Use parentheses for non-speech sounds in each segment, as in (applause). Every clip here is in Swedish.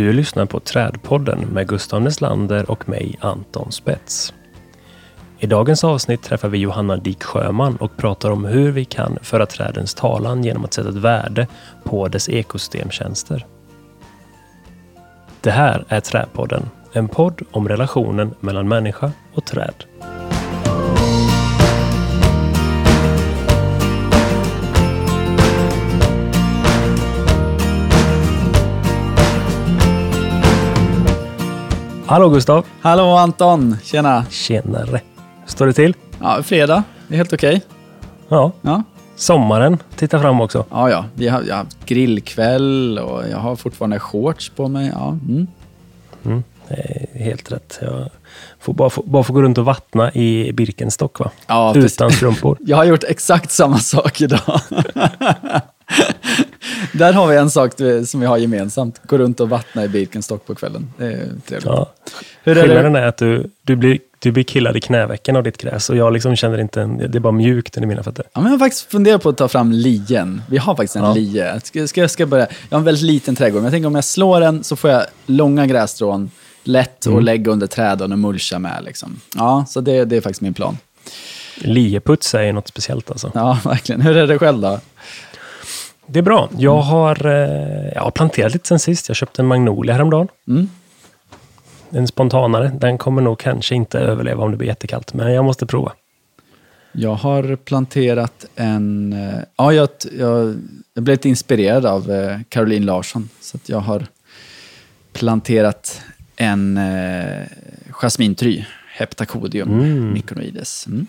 Du lyssnar på Trädpodden med Gustav Neslander och mig, Anton Spets. I dagens avsnitt träffar vi Johanna Dik Sjöman och pratar om hur vi kan föra trädens talan genom att sätta ett värde på dess ekosystemtjänster. Det här är Trädpodden, en podd om relationen mellan människa och träd. Hallå Gustav! Hallå Anton! Tjena! Tjenare! Hur står det till? Ja, fredag. Det är helt okej. Ja, Ja. sommaren tittar fram också. ja, ja. Vi har, jag har haft grillkväll och jag har fortfarande shorts på mig. Ja. Mm. Det är helt rätt. Jag får bara, få, bara få gå runt och vattna i Birkenstock va? Ja, precis. Utan strumpor. (laughs) Jag har gjort exakt samma sak idag. (laughs) (laughs) Där har vi en sak som vi har gemensamt. Gå runt och vattna i Birkenstock på kvällen. Det är trevligt. Ja. Hur är Skillnaden det? är att du, du, blir, du blir killad i knävecken av ditt gräs och jag liksom känner inte en, det är bara mjukt under mina fötter. Ja, men jag har faktiskt funderat på att ta fram lien. Vi har faktiskt en Ja. lie. Ska, ska, ska börja. Jag har en väldigt liten trädgård, men jag tänker om jag slår den så får jag långa grässtrån, lätt Mm. att lägga under träden och mulcha med. Liksom. Ja, så det, det är faktiskt min plan. Lieputs är ju något speciellt alltså. Ja, (laughs) verkligen. Hur är det själv då? Det är bra. Jag har, eh, jag har planterat lite sen sist. Jag köpte en magnolia häromdagen. Mm. En spontanare. Den kommer nog kanske inte överleva om det blir jättekallt, men jag måste prova. Jag har planterat en... eh, Ja, jag, jag, jag blev lite inspirerad av eh, Caroline Larsson. Så jag har planterat en eh, jasmintry, Heptacodium Mm. myconoides. Mm.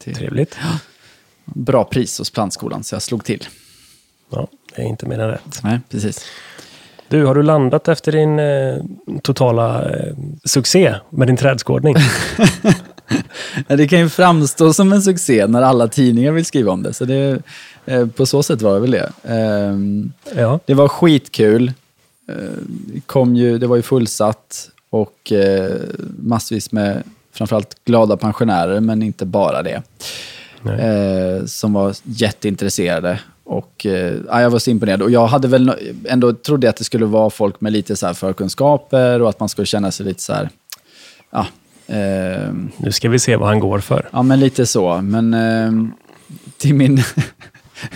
Trevligt. Bra pris hos plantskolan, så jag slog till. Ja, det är inte mer än rätt. Nej, precis. Du, har du landat efter din eh, totala eh, succé med din trädskådning? (laughs) Det kan ju framstå som en succé när alla tidningar vill skriva om det. Så det, eh, på så sätt var det väl det. Ehm, ja. Det var skitkul. Eh, kom ju, det var ju fullsatt och eh, massvis med framförallt glada pensionärer, men inte bara det. Eh, som var jätteintresserade. Och, eh, ja, jag var så imponerad. Och jag hade väl ändå trodde att det skulle vara folk med lite så här förkunskaper och att man skulle känna sig lite så här... Ja, ehm, Nu ska vi se vad han går för. Ja, men lite så. Men ehm, till min...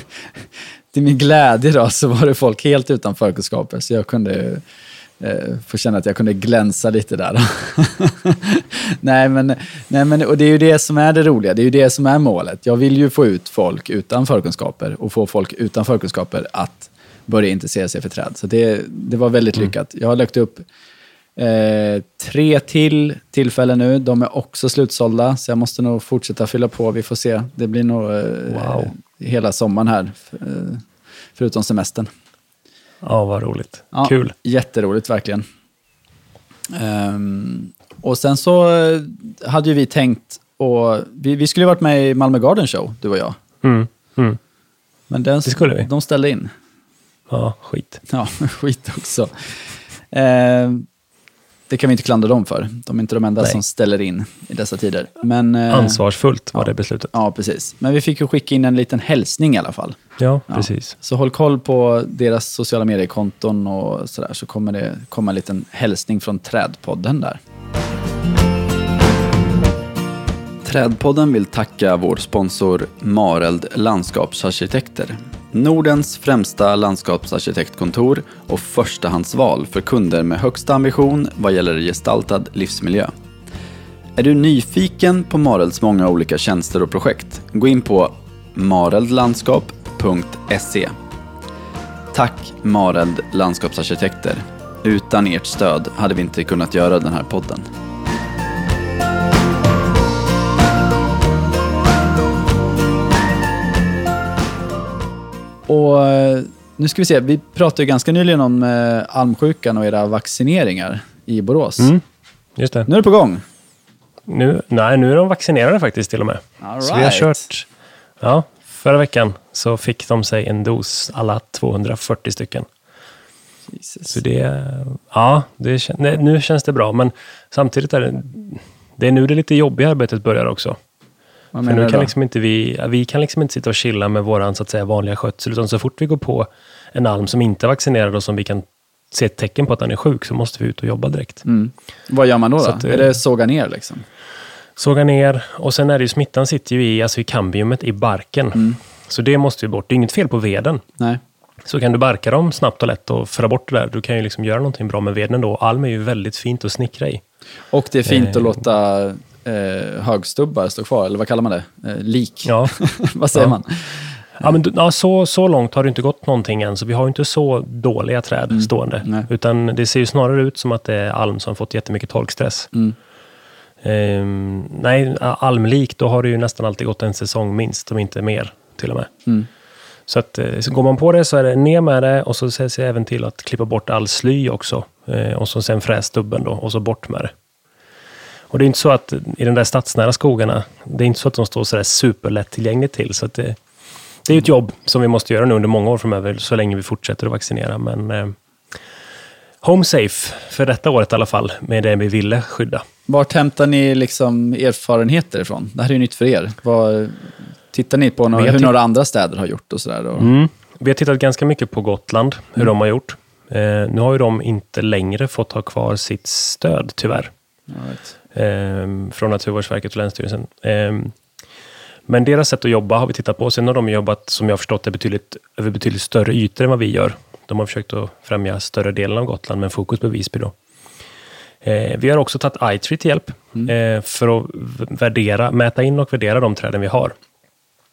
(laughs) till min glädje då, så var det folk helt utan förkunskaper. Så jag kunde eh, få känna att jag kunde glänsa lite där. (laughs) nej, men, nej, men och det är ju det som är det roliga. Det är ju det som är målet. Jag vill ju få ut folk utan förkunskaper och få folk utan förkunskaper att börja intressera sig för träd. Så det, det var väldigt lyckat. Jag har lagt upp Eh, tre till tillfällen nu. De är också slutsålda, så jag måste nog fortsätta fylla på. Vi får se. Det blir nog eh, Wow. hela sommaren här, eh, förutom semestern. Ja, vad roligt. Ja, Kul. Jätteroligt, verkligen. Ehm, och sen så eh, hade ju vi tänkt, och vi, vi skulle varit med i Malmö Garden Show, du och jag. Mm. Mm. Men den, Det skulle vi. de ställde in. Ja, skit. Ja, (laughs) skit också. Ehm, det kan vi inte klandra dem för. De är inte de enda Nej. som ställer in i dessa tider. Men, eh, Ansvarsfullt var ja. det beslutet. Ja, precis. Men vi fick ju skicka in en liten hälsning i alla fall. Ja, Ja. precis. Så håll koll på deras sociala mediekonton och sådär, så kommer det komma en liten hälsning från Trädpodden där. Trädpodden vill tacka vår sponsor Mareld Landskapsarkitekter. Nordens främsta landskapsarkitektkontor och förstahandsval för kunder med högsta ambition vad gäller gestaltad livsmiljö. Är du nyfiken på Marelds många olika tjänster och projekt? Gå in på mareldlandskap.se. Tack Mareld Landskapsarkitekter. Utan ert stöd hade vi inte kunnat göra den här podden. Och eh, nu ska vi se, vi pratade ju ganska nyligen om eh, almsjukan och era vaccineringar i Borås. Mm. Just det. Nu är det på gång. Nu, nej, nu är de vaccinerade faktiskt till och med. All Så vi har right. kört... Ja, förra veckan så fick de sig en dos, alla 240 stycken. Jesus. Så det... Ja, det, nej, nu känns det bra, men samtidigt är det... Det är nu det lite jobbiga arbetet börjar också. Vad För nu kan då? liksom inte vi, vi kan liksom inte sitta och chilla med våran så att säga vanliga skötsel, utan så fort vi går på en alm som inte är vaccinerad och som vi kan ser ett tecken på att han är sjuk så måste vi ut och jobba direkt. Mm. Vad gör man då? Då? att, är det såga ner liksom? Såga ner och sen är det ju smittan sitter ju i, alltså i kambiumet, i barken. Mm. Så det måste ju bort. Det är inget fel på veden. Nej. Så kan du barka dem snabbt och lätt och föra bort det där. Du kan ju liksom göra någonting bra med veden då. Alm är ju väldigt fint att snickra i. Och det är fint att Eh. låta eh, högstubbar stå kvar, eller vad kallar man det? Eh, lik? Ja, (laughs) vad säger Ja. man? ja, men, ja så, så långt har det inte gått någonting än, så vi har inte så dåliga träd stående. Mm. Nej. Utan det ser ju snarare ut som att det är alm som fått jättemycket torkstress. Mm. Ehm, nej, almlik, då har det ju nästan alltid gått en säsong minst, om inte mer till och med. Mm. Så, att, eh, så går man på det så är det ner med det och så ser jag även till att klippa bort all sly också. Eh, och så sen fräs stubben då och så bort med det. Och det är inte så att i de där stadsnära skogarna, det är inte så att de står sådär superlättillgängligt till. Så det, det är ett jobb som vi måste göra nu under många år framöver, så länge vi fortsätter att vaccinera. Men eh, home safe för detta året i alla fall, med det vi ville skydda. Vart hämtar ni liksom erfarenheter ifrån? Det här är ju nytt för er. Vad, tittar ni på några, hur några andra städer har gjort och sådär? Och... Mm. Vi har tittat ganska mycket på Gotland, hur de har gjort. Eh, nu har ju de inte längre fått ha kvar sitt stöd, tyvärr. Right. Eh, från Naturvårdsverket och Länsstyrelsen. Eh, men deras sätt att jobba har vi tittat på. Sen har de jobbat, som jag har förstått det, betydligt, över betydligt större ytor än vad vi gör. De har försökt att främja större delen av Gotland, med fokus på Visby. Då. Eh, vi har också tagit iTree till hjälp eh, för att värdera, mäta in och värdera de träden vi har.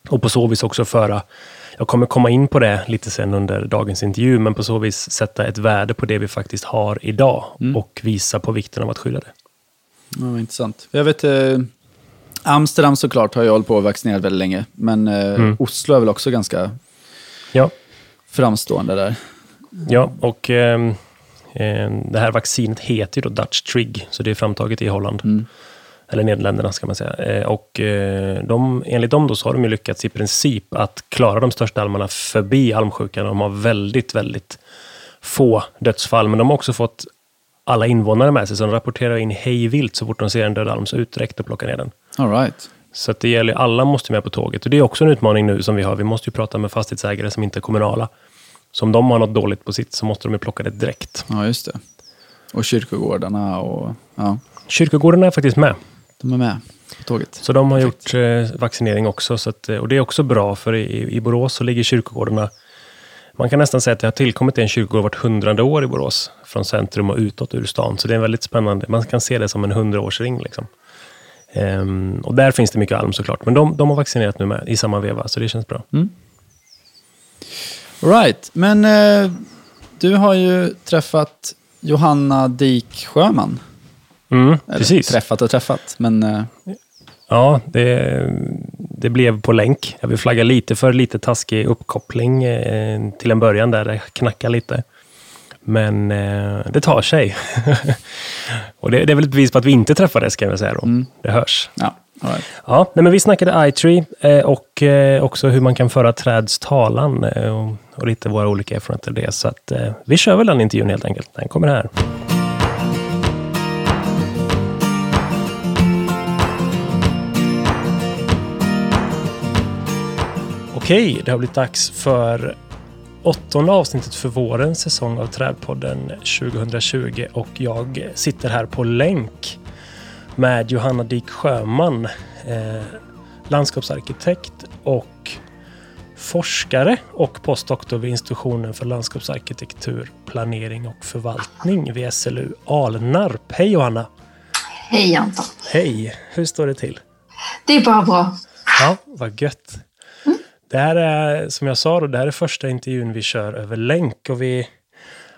Och på så vis också föra, jag kommer komma in på det lite sen under dagens intervju, men på så vis sätta ett värde på det vi faktiskt har idag och visa på vikten av att skydda det. Ja, vad intressant. Jag vet, eh, Amsterdam såklart har jag hållit på och vaccinerat väldigt länge. Men eh, Mm. Oslo är väl också ganska Ja, framstående där. Ja, och ehm, det här vaccinet heter ju då Dutch Trig, så det är framtaget i Holland. Mm. Eller Nederländerna ska man säga. Eh, och eh, de, enligt dem då så har de ju lyckats i princip att klara de största almarna förbi almsjukan. De har väldigt, väldigt få dödsfall, men de har också fått alla invånare med sig, så de rapporterar in hej vilt så fort de ser en död alm, så ut direkt och plocka ner den. All right. Så att det gäller, alla måste med på tåget. Och det är också en utmaning nu som vi har. Vi måste ju prata med fastighetsägare som inte är kommunala. Så om de har något dåligt på sitt så måste de ju plocka det direkt. Ja, just det. Och kyrkogårdarna och... Ja, Kyrkogården är faktiskt med. de är med på tåget. Så de har gjort eh, vaccinering också. Så att, eh, och det är också bra, för i, i Borås så ligger kyrkogårdarna... Man kan nästan säga att det har tillkommit en kyrkogård vart hundrade år i Borås. Från centrum och utåt ur stan. Så det är en väldigt spännande... Man kan se det som en hundraårsring. Liksom. Ehm, och där finns det mycket alm såklart. Men de, de har vaccinerat nu med i samma veva, så det känns bra. All right. Men eh, du har ju träffat Johanna Dik Sjöman. Mm, Eller precis. Träffat och träffat, men... Eh, Ja, det, det blev på länk. Jag vill flagga lite för lite taskig uppkoppling eh, till en början där det knackar lite. Men eh, det tar sig. (laughs) och det, det är väl ett bevis på att vi inte träffades, kan jag säga då. Det hörs. ja, right. Ja, nej, men vi snackade iTree eh, och eh, också hur man kan föra träds talan eh, och, och lite våra olika erfarenheter av det. Så att, eh, vi kör väl den intervjun helt enkelt. Den kommer här. Okej, det har blivit dags för åttonde avsnittet för vårens säsong av Trädpodden 2020 och jag sitter här på länk med Johanna Dik Sjöman, eh, landskapsarkitekt och forskare och postdoktor vid institutionen för landskapsarkitektur, planering och förvaltning vid SLU Alnarp. Hej Johanna! Hej Anton. Hej! Hur står det till? Det är bara bra. Ja, vad gött. Det här är, som jag sa, då, det här är första intervjun vi kör över länk. Och vi,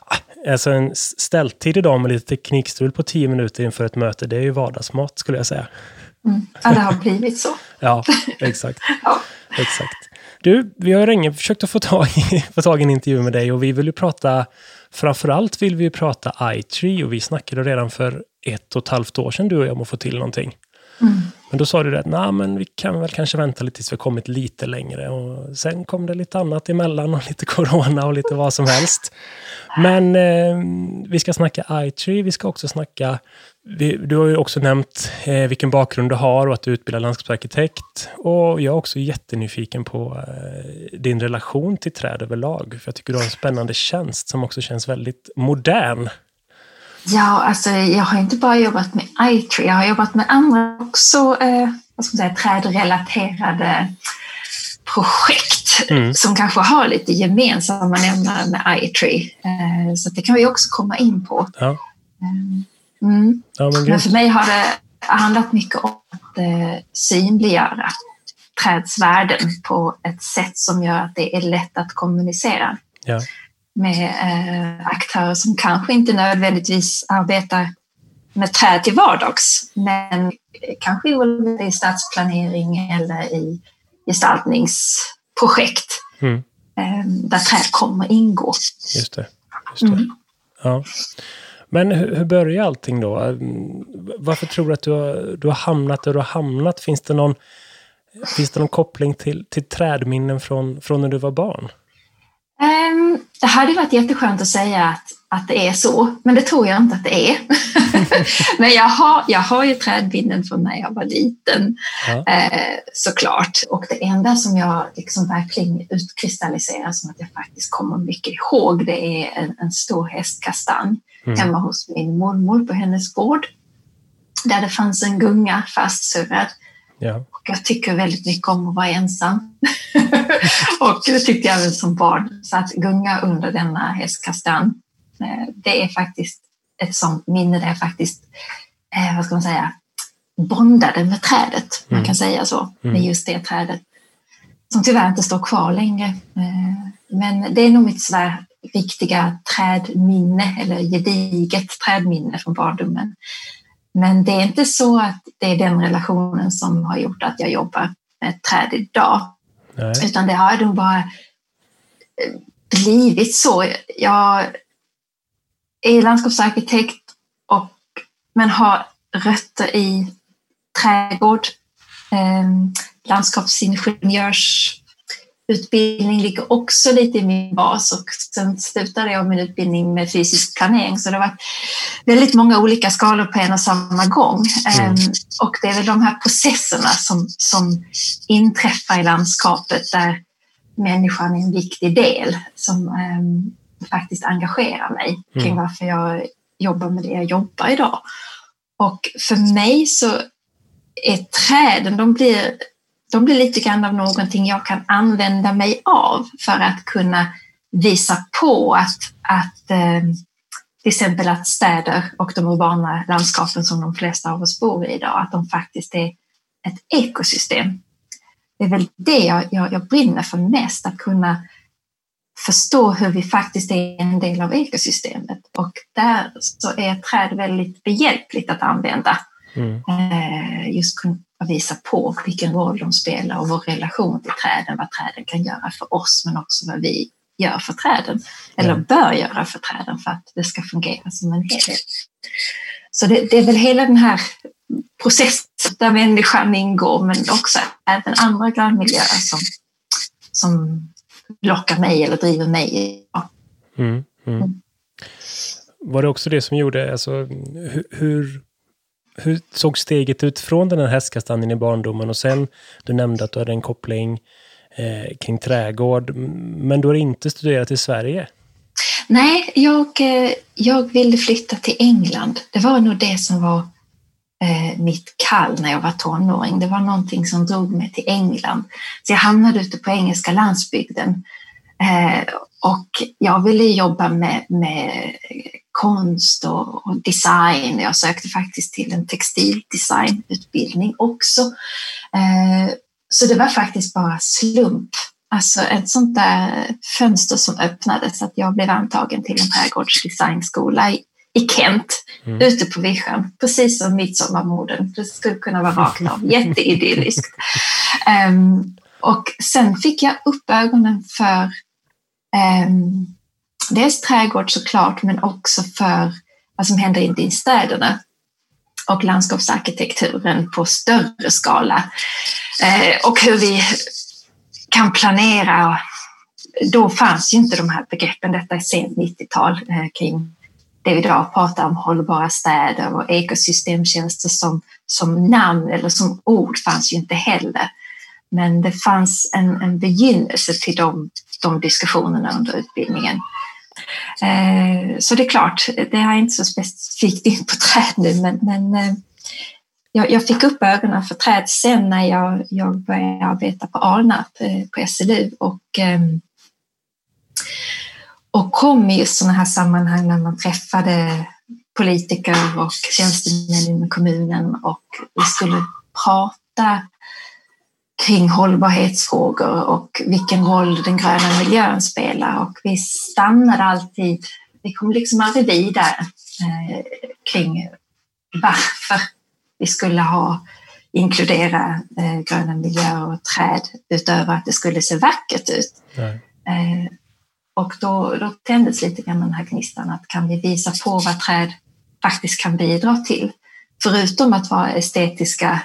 Ah, alltså en ställtid idag med lite teknikstrul på tio minuter inför ett möte, det är ju vardagsmat skulle jag säga. Ja, det har blivit så. (laughs) Ja, exakt. (laughs) Ja. exakt. Du, vi har länge försökt att få tag, i, få tag i en intervju med dig och vi vill ju prata, framförallt vill vi ju prata iTree och vi snackade redan för ett och ett halvt år sedan du och jag om att få till någonting. Men men då sa du att nah, men vi kan väl kanske vänta lite tills vi har kommit lite längre. Och sen kom det lite annat emellan och (laughs) lite corona och lite vad som helst. Men eh, vi ska snacka iTree, vi ska också snacka vi, du har ju också nämnt eh, vilken bakgrund du har och att du utbildar landskapsarkitekt. Och jag är också jättenyfiken på eh, din relation till träd överlag. För jag tycker du har en spännande tjänst som också känns väldigt modern. Ja, alltså jag har inte bara jobbat med iTree, jag har jobbat med andra också, eh, vad ska man säga, trädrelaterade projekt mm. som kanske har lite gemensamma nämnare med iTree. Eh, så det kan vi också komma in på. Ja. Mm. Ja, men, men, för mig har det handlat mycket om att eh, synliggöra trädsvärden på ett sätt som gör att det är lätt att kommunicera. Ja med eh, aktörer som kanske inte nödvändigtvis arbetar med träd till vardags, men kanske i stadsplanering eller i gestaltningsprojekt mm. eh, där träd kommer ingå. Just det. Just det. Mm. Ja. Men hur, hur börjar allting då? Varför tror du att du har, du har hamnat där du har hamnat? Finns det någon, finns det någon koppling till, till trädminnen från, från när du var barn? Um, det hade varit jätteskönt att säga att, att det är så, men det tror jag inte att det är. (laughs) men jag har, jag har ju trädbinden från när jag var liten, ja. eh, såklart. Och det enda som jag liksom verkligen utkristalliserar som att jag faktiskt kommer mycket ihåg, det är en, en stor hästkastanj mm. hemma hos min mormor på hennes gård. Där det fanns en gunga fastsurrad Ja. Och jag tycker väldigt mycket om att vara ensam. (laughs) och det tyckte jag väl som barn. Så att gunga under denna hästkastanj, eh, det är faktiskt ett sånt minne där jag faktiskt, eh, vad ska man säga, bondade med trädet. Man mm. kan säga så, med mm. just det trädet. Som tyvärr inte står kvar längre. Eh, men det är nog mitt sådär riktiga trädminne, eller gediget trädminne från barndomen. Men det är inte så att det är den relationen som har gjort att jag jobbar med träd idag. Nej. Utan det har nog bara eh, blivit så. Jag är landskapsarkitekt och, men har rötter i trädgård, eh, landskapsingenjörs utbildning ligger också lite i min bas och sen slutade jag min utbildning med fysisk planering så det har varit väldigt många olika skalor på en och samma gång. Mm. Ehm, och det är väl de här processerna som, som inträffar i landskapet där människan är en viktig del som um, faktiskt engagerar mig kring mm. varför jag jobbar med det jag jobbar idag. Och för mig så är träden, de blir de blir lite grann av någonting jag kan använda mig av för att kunna visa på att, att eh, till exempel att städer och de urbana landskapen som de flesta av oss bor i idag, att de faktiskt är ett ekosystem. Det är väl det jag, jag, jag brinner för mest, att kunna förstå hur vi faktiskt är en del av ekosystemet. Och där så är träd väldigt behjälpligt att använda. Mm. Eh, just kunna visa på vilken roll de spelar och vår relation till träden, vad träden kan göra för oss men också vad vi gör för träden, eller bör göra för träden för att det ska fungera som en helhet. Så det, det är väl hela den här processen där människan ingår men också även andra grannmiljöer som, som lockar mig eller driver mig. Mm, mm. Mm. Var det också det som gjorde, alltså, hur, hur hur såg steget ut från den här hästkastanjen i barndomen och sen, du nämnde att du hade en koppling eh, kring trädgård, men du har inte studerat i Sverige? Nej, jag, eh, jag ville flytta till England. Det var nog det som var eh, mitt kall när jag var tonåring. Det var någonting som drog mig till England. Så jag hamnade ute på engelska landsbygden. Eh, och jag ville jobba med, med konst och, och, design. Jag sökte faktiskt till en textildesignutbildning också. Eh, så det var faktiskt bara slump. Alltså ett sånt där fönster som öppnades att jag blev antagen till en trädgårdsdesignskola i, i Kent, mm. ute på vischan, precis som midsommarmorden. Det skulle kunna vara rakt av, jätteidylliskt. um, (laughs) och sen fick jag upp ögonen för um, dels trädgård såklart, men också för vad som händer inne i städerna. och landskapsarkitekturen på större skala. Eh, och hur vi kan planera. Då fanns ju inte de här begreppen, detta är sent 90-tal, eh, kring det vi idag pratar om, hållbara städer och ekosystemtjänster som, som namn eller som ord fanns ju inte heller. Men det fanns en, en begynnelse till de, de diskussionerna under utbildningen. Eh, så det är klart, det är inte så specifikt in på träd nu, men, men eh, jag, fick upp ögonen för träd sen när jag, jag började arbeta på Alnarp eh, på SLU och, ehm, och kom i just sådana här sammanhang när man träffade politiker och tjänstemän inom kommunen och vi skulle prata kring hållbarhetsfrågor och vilken roll den gröna miljön spelar och vi stannade alltid, vi kom liksom aldrig vidare eh, kring varför vi skulle ha inkludera eh, gröna miljöer och träd utöver att det skulle se vackert ut. Eh, och då, då tändes lite grann den här gnistan att kan vi visa på vad träd faktiskt kan bidra till? Förutom att vara estetiska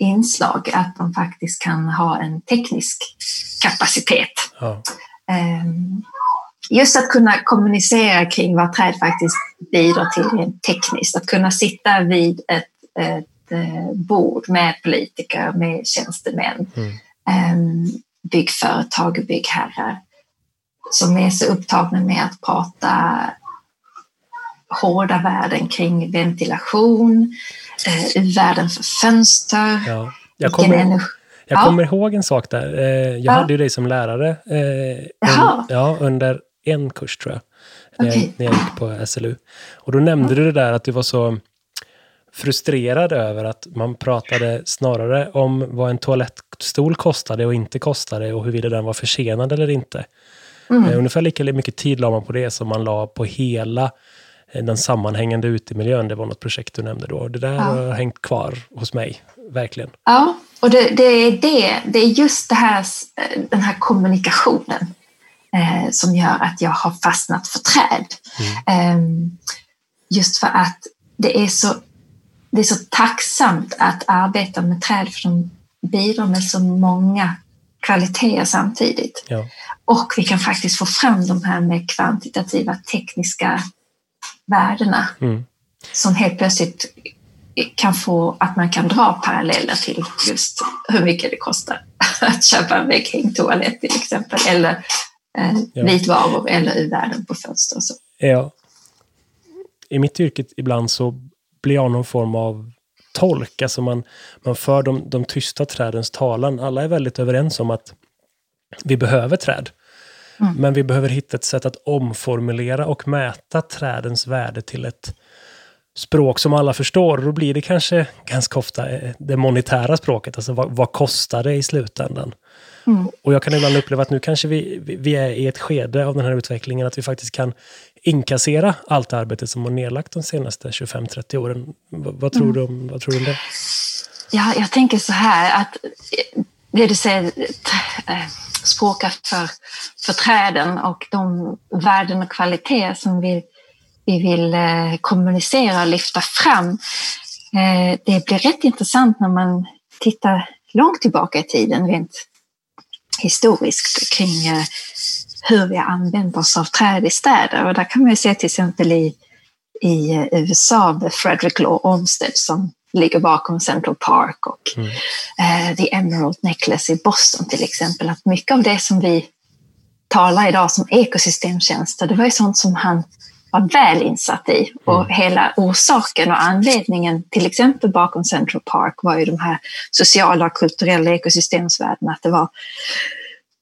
inslag, att de faktiskt kan ha en teknisk kapacitet. Ja. Ehm, just att kunna kommunicera kring vad träd faktiskt bidrar till tekniskt, att kunna sitta vid ett, ett eh, bord med politiker, med tjänstemän, mm. Ehm, byggföretag och byggherrar som är så upptagna med att prata hårda värden kring ventilation, eh, värden för fönster. Ja. Jag kommer, jag ja. kommer ihåg en sak där. Eh, jag ja. hade ju dig som lärare eh, un, ja, under en kurs tror jag. När, okay. jag, när jag gick på SLU. Och då nämnde du det där att du var så frustrerad över att man pratade snarare om vad en toalettstol kostade och inte kostade och huruvida den var försenad eller inte. Mm. Eh, ungefär lika mycket tid la man på det som man la på hela Eh, den sammanhängande utemiljön, det var något projekt du nämnde då. Det där ja. har hängt kvar hos mig, verkligen. Ja, och det, det, är, det, det är just det här, eh, den här kommunikationen eh, som gör att jag har fastnat för träd. Mm. Eh, just för att det är, så, det är så tacksamt att arbeta med träd för de bidrar med så många kvaliteter samtidigt. Ja. Och vi kan faktiskt få fram de här med kvantitativa tekniska värdena mm. som helt plötsligt kan få att man kan dra paralleller till just hur mycket det kostar (laughs) att köpa en vägghängd toalett till exempel, eller eh, ja. vitvaror eller u-värden på fönster och så. Ja. I mitt yrke ibland så blir jag någon form av tolk, alltså man, man för de, de tysta trädens talan. Alla är väldigt överens om att vi behöver träd. Mm. Men vi behöver hitta ett sätt att omformulera och mäta trädens värde till ett språk som alla förstår. Då blir det kanske ganska ofta eh, det monetära språket. Alltså vad, vad kostar det i slutändan? Mm. Och jag kan ibland uppleva att nu kanske vi, vi är i ett skede av den här utvecklingen att vi faktiskt kan inkassera allt arbete som har nedlagt de senaste 25-30 åren. Vad, vad, tror mm. du om, vad tror du om det? Ja, jag tänker så här att det du säger, eh, språka för, för träden och de värden och kvaliteter som vi, vi vill eh, kommunicera och lyfta fram. Eh, det blir rätt intressant när man tittar långt tillbaka i tiden rent historiskt kring hur vi använder oss av träd i städer. Och där kan man ju se till exempel i, i USA med Frederick Law Olmsted som ligger bakom Central Park och mm. eh, The Emerald Necklace i Boston till exempel. Att mycket av det som vi talar idag som ekosystemtjänster, det var ju sånt som han var väl insatt i. Och mm. hela orsaken och anledningen till exempel bakom Central Park var ju de här sociala och kulturella ekosystemsvärdena. Att det var,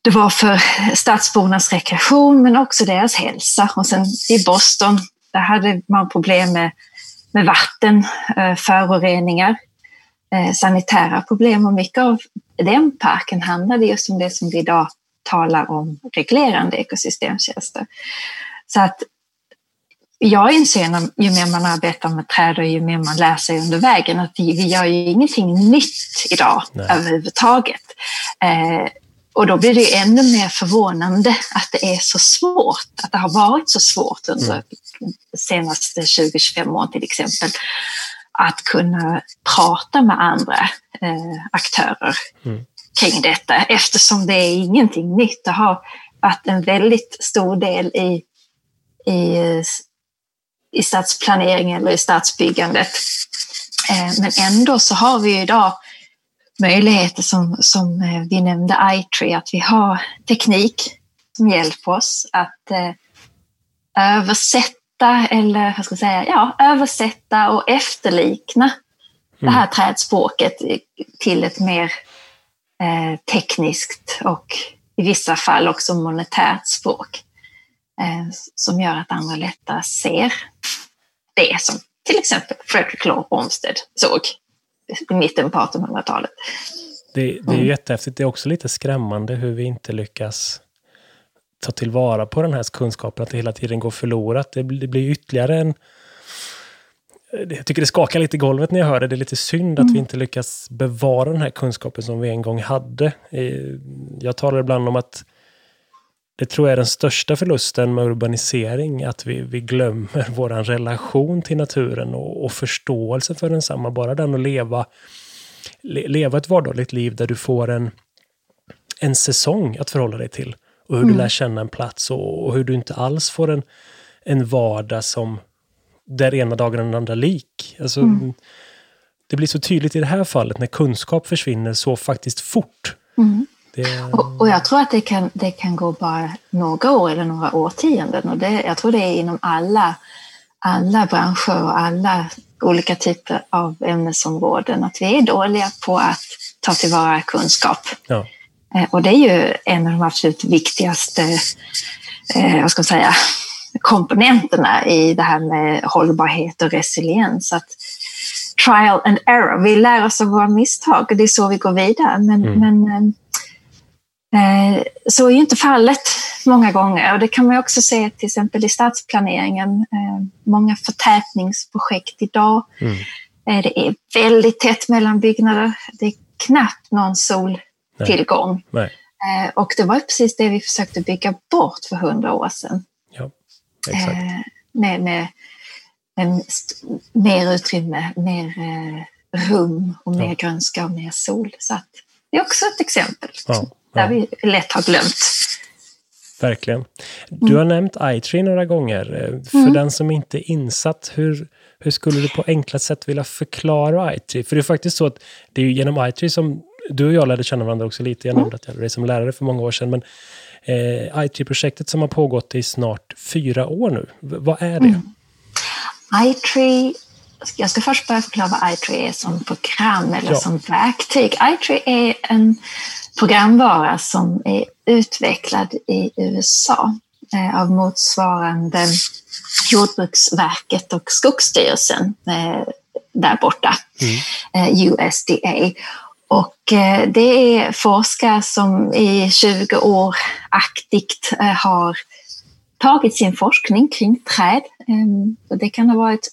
det var för stadsbornas rekreation men också deras hälsa. Och sen i Boston, där hade man problem med med vatten, eh, föroreningar, eh, sanitära problem och mycket av den parken handlade just om det som vi idag talar om reglerande ekosystemtjänster. Så att jag inser ju mer man arbetar med träd och ju mer man lär sig under vägen att vi gör ju ingenting nytt idag Nej. överhuvudtaget. Och då blir det ännu mer förvånande att det är så svårt, att det har varit så svårt under mm. de senaste 20-25 åren till exempel, att kunna prata med andra eh, aktörer mm. kring detta eftersom det är ingenting nytt. Det har varit en väldigt stor del i, i, i stadsplanering eller i stadsbyggandet. Eh, men ändå så har vi idag möjligheter som, som eh, vi nämnde iTree, att vi har teknik som hjälper oss att eh, översätta eller vad ska jag säga, ja, översätta och efterlikna mm. det här trädspråket till ett mer eh, tekniskt och i vissa fall också monetärt språk eh, som gör att andra lättare ser det som till exempel Frederick Law Olmsted såg i mitten på 1800-talet. Det, det är mm. jättehäftigt. Det är också lite skrämmande hur vi inte lyckas ta tillvara på den här kunskapen, att det hela tiden går förlorat. Det, det blir ytterligare en... Jag tycker det skakar lite i golvet när jag hör det. Det är lite synd mm. att vi mm. inte lyckas bevara den här kunskapen som vi en gång hade. Jag talar ibland om att det tror jag är den största förlusten med urbanisering, att vi, vi glömmer (laughs) vår relation till naturen och, och förståelse för densamma. Bara den att leva, le, leva ett vardagligt liv där du får en, en säsong att förhålla dig till. Och hur mm. du lär känna en plats och, och, hur du inte alls får en, en vardag som där ena dagen är den andra lik. Alltså, mm. Det blir så tydligt i det här fallet när kunskap försvinner så faktiskt fort. Mm. Det... Och, och, jag tror att det kan, det kan gå bara några år eller några årtionden. Och det, jag tror det är inom alla, alla branscher och alla olika typer av ämnesområden. Att vi är dåliga på att ta tillvara kunskap. Ja. Eh, och det är ju en av de absolut viktigaste eh, vad ska man säga, komponenterna i det här med hållbarhet och resiliens. Att trial and error, vi lär oss av våra misstag och det är så vi går vidare. Men, mm. men eh, så är ju inte fallet många gånger och det kan man också se till exempel i stadsplaneringen. Eh, många förtätningsprojekt idag. Mm. Eh, det är väldigt tätt mellan byggnader. Det är knappt någon soltillgång. Nej. Nej. Och det var precis det vi försökte bygga bort för hundra år sedan. Ja, exakt. Med, med, med mer utrymme, mer rum och mer ja. grönska och mer sol. Så det är också ett exempel. Ja där vi lätt har glömt. Verkligen. Du har mm. nämnt iTree några gånger. Eh, för mm. den som inte är insatt, hur, hur skulle du på enkla sätt vilja förklara iTree? För det är faktiskt så att det är genom iTree som du och jag lärde känna varandra också lite. Jag nämnde mm. att jag hade dig som lärare för många år sedan. Men eh, iTree-projektet som har pågått i snart fyra år nu, v vad är det? Mm. iTree jag ska först börja förklara vad iTree är som program eller ja. som verktyg. iTree är en programvara som är utvecklad i USA eh, av motsvarande Jordbruksverket och Skogsstyrelsen eh, där borta, mm. eh, USDA. Och det är forskare som i 20 år aktivt har tagit sin forskning kring träd. Eh, det kan ha varit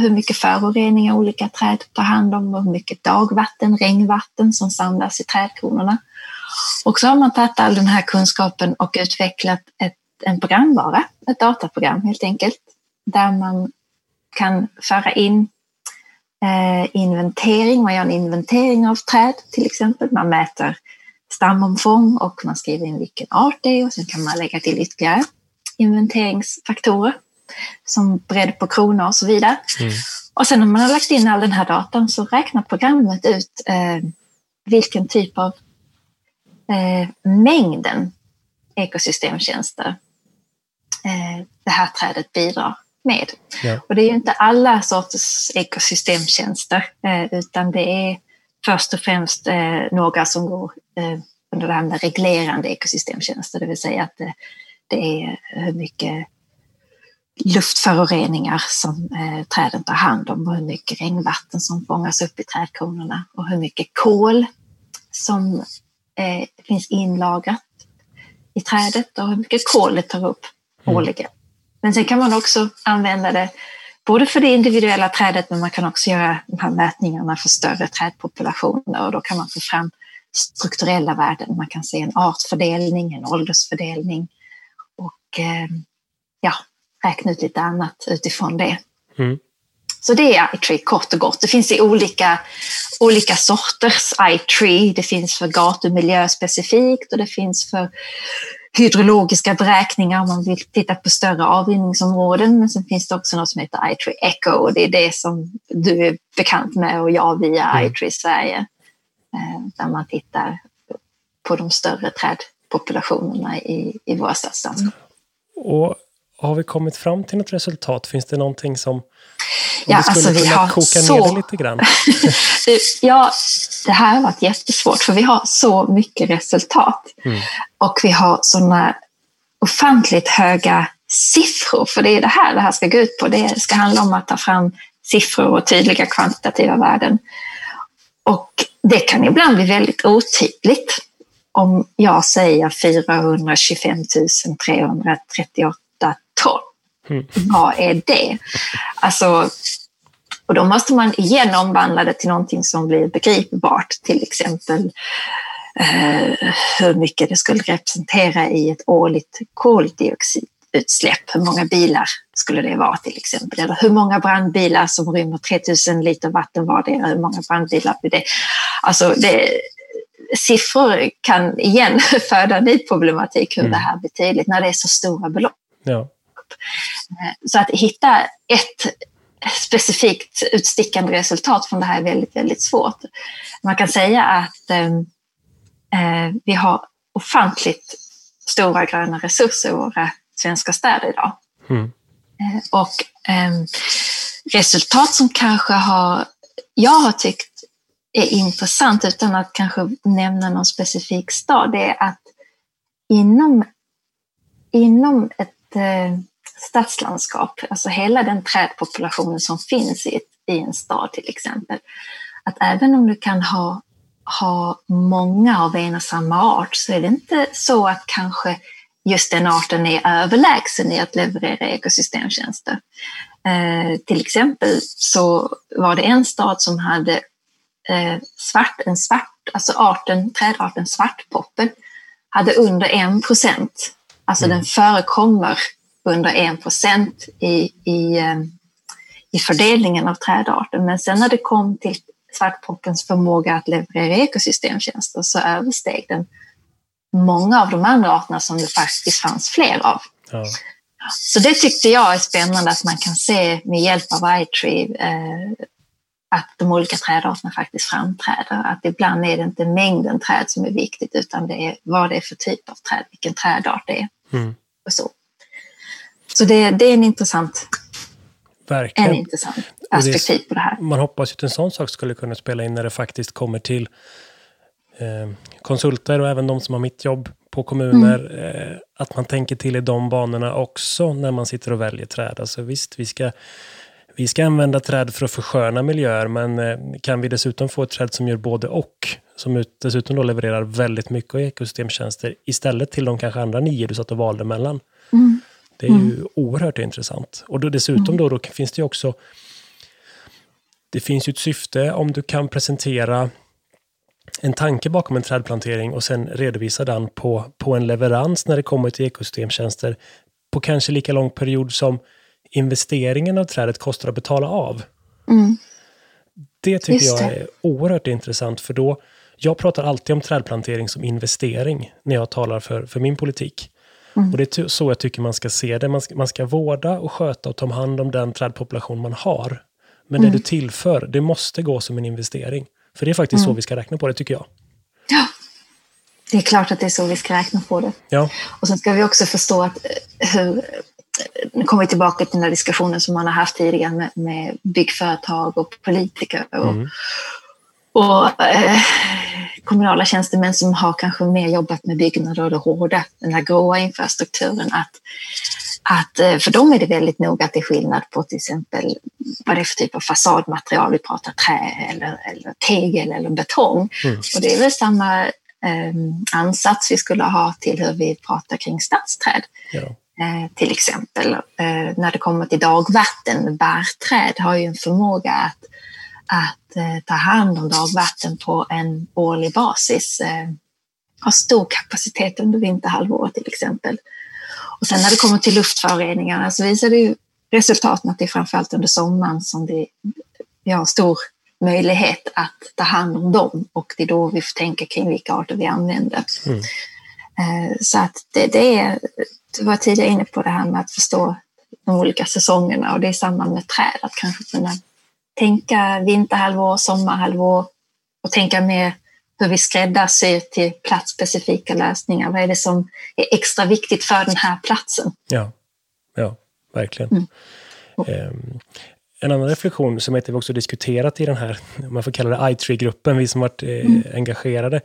hur mycket föroreningar olika träd tar hand om och hur mycket dagvatten, regnvatten som samlas i trädkronorna. Och så har man tagit all den här kunskapen och utvecklat ett, en programvara, ett dataprogram helt enkelt, där man kan föra in eh, inventering, man gör en inventering av träd till exempel, man mäter stamomfång och man skriver in vilken art det är och sen kan man lägga till ytterligare inventeringsfaktorer som bredd på kronor och så vidare. Mm. Och sen när man har lagt in all den här datan så räknar programmet ut eh, vilken typ av eh, mängden ekosystemtjänster eh, det här trädet bidrar med. Ja. Och det är ju inte alla sorters ekosystemtjänster eh, utan det är först och främst eh, några som går eh, under det här med reglerande ekosystemtjänster, det vill säga att det, det är hur mycket luftföroreningar som eh, träden tar hand om och hur mycket regnvatten som fångas upp i trädkronorna och hur mycket kol som eh, finns inlagrat i trädet och hur mycket kol det tar upp mm. årligen. Men sen kan man också använda det både för det individuella trädet men man kan också göra de här mätningarna för större trädpopulationer och då kan man få fram strukturella värden. Man kan se en artfördelning, en åldersfördelning och eh, ja, räkna ut lite annat utifrån det. Mm. Så det är iTree kort och gott. Det finns i olika, olika sorters iTree. Det finns för gatumiljö specifikt och det finns för hydrologiska beräkningar om man vill titta på större avrinningsområden. Men sen finns det också något som heter iTree Echo och det är det som du är bekant med och jag via mm. iTree Sverige. Eh, där man tittar på de större trädpopulationerna i, i våra stadslandskap. Och har vi kommit fram till något resultat? Finns det någonting som ja, du skulle alltså, kunna koka så... ner lite grann? (laughs) ja, det här har varit jättesvårt för vi har så mycket resultat. Mm. Och vi har sådana ofantligt höga siffror, för det är det här det här ska gå ut på. Det ska handla om att ta fram siffror och tydliga kvantitativa värden. Och det kan ibland bli väldigt otydligt om jag säger 425 338 ton. Mm. Vad är det? Alltså, och då måste man igen omvandla det till någonting som blir begripbart, till exempel eh, hur mycket det skulle representera i ett årligt koldioxidutsläpp. Hur många bilar skulle det vara till exempel? Eller hur många brandbilar som rymmer 3000 liter vatten vardera, hur många brandbilar blir det? Alltså det, siffror kan igen (laughs) föda ny problematik hur mm. det här blir tydligt när det är så stora belopp. Ja. Så att hitta ett specifikt utstickande resultat från det här är väldigt, väldigt svårt. Man kan säga att ehm, eh, vi har ofantligt stora gröna resurser i våra svenska städer idag. Mm. Eh, och eh, resultat som kanske har, jag har tyckt är intressant utan att kanske nämna någon specifik stad, det är att inom, inom ett eh, stadslandskap, alltså hela den trädpopulationen som finns i, i en stad till exempel, att även om du kan ha, ha många av en och samma art så är det inte så att kanske just den arten är överlägsen i att leverera ekosystemtjänster. Eh, till exempel så var det en stad som hade eh, svart, en svart, alltså arten, trädarten svartpoppel hade under en procent. Alltså mm. den förekommer under 1 procent i, i, eh, i fördelningen av trädarter. Men sen när det kom till svartpoppens förmåga att leverera ekosystemtjänster så översteg den många av de andra arterna som det faktiskt fanns fler av. Ja. Så det tyckte jag är spännande att man kan se med hjälp av iTree eh, att de olika trädarterna faktiskt framträder. Att ibland är det inte mängden träd som är viktigt utan det är vad det är för typ av träd, vilken trädart det är. Mm. Och så. Så det, det är en intressant, Verkligen. en intressant perspektiv på det här. Man hoppas ju att en sån sak skulle kunna spela in när det faktiskt kommer till eh, konsulter och även de som har mitt jobb på kommuner. Mm. Eh, att man tänker till i de banorna också när man sitter och väljer träd. Alltså visst, vi ska vi ska använda träd för att försköna miljöer, men eh, kan vi dessutom få ett träd som gör både och, som dessutom då levererar väldigt mycket ekosystemtjänster istället till de kanske andra nio du satt och valde mellan. Mm. Det är mm. ju oerhört intressant. Och då dessutom då, då finns det ju också... Det finns ju ett syfte om du kan presentera en tanke bakom en trädplantering och sen redovisa den på, på en leverans när det kommer till ekosystemtjänster på kanske lika lång period som investeringen av trädet kostar att betala av. Mm. Det tycker Just jag är oerhört intressant för då, jag pratar alltid om trädplantering som investering när jag talar för, för min politik. Mm. Och det är så jag tycker man ska se det. Man ska, man ska vårda och sköta och ta hand om den trädpopulation man har. Men mm. det du tillför, det måste gå som en investering. För det är faktiskt mm. så vi ska räkna på det, tycker jag. Ja, det är klart att det är så vi ska räkna på det. Ja. Och sen ska vi också förstå att eh, hur... Nu kommer vi tillbaka till den här diskussionen som man har haft tidigare med, med byggföretag och politiker. Och, mm och eh, kommunala tjänstemän som har kanske mer jobbat med byggnader och det hårda, den här gråa infrastrukturen, att, att eh, för dem är det väldigt noga att det är skillnad på till exempel vad det är för typ av fasadmaterial, vi pratar trä eller, eller tegel eller betong. Mm. Och det är väl samma eh, ansats vi skulle ha till hur vi pratar kring stadsträd. Ja. Eh, till exempel eh, när det kommer till dagvatten, bärträd har ju en förmåga att att eh, ta hand om dagvatten på en årlig basis. Eh, har stor kapacitet under vinterhalvåret till exempel. Och sen när det kommer till luftföroreningarna så visar det ju resultaten att det är framförallt under sommaren som det, vi har stor möjlighet att ta hand om dem och det är då vi får tänka kring vilka arter vi använder. Mm. Eh, så att det, det är, du var tidigare inne på det här med att förstå de olika säsongerna och det är samma med träd, att kanske kunna tänka vinterhalvår, sommarhalvår och tänka mer hur vi skräddarsyr till platsspecifika lösningar. Vad är det som är extra viktigt för den här platsen? Ja, ja verkligen. Mm. Um, en annan reflektion som vi också diskuterat i den här, om man får kalla det i3-gruppen, vi som varit eh, mm. engagerade.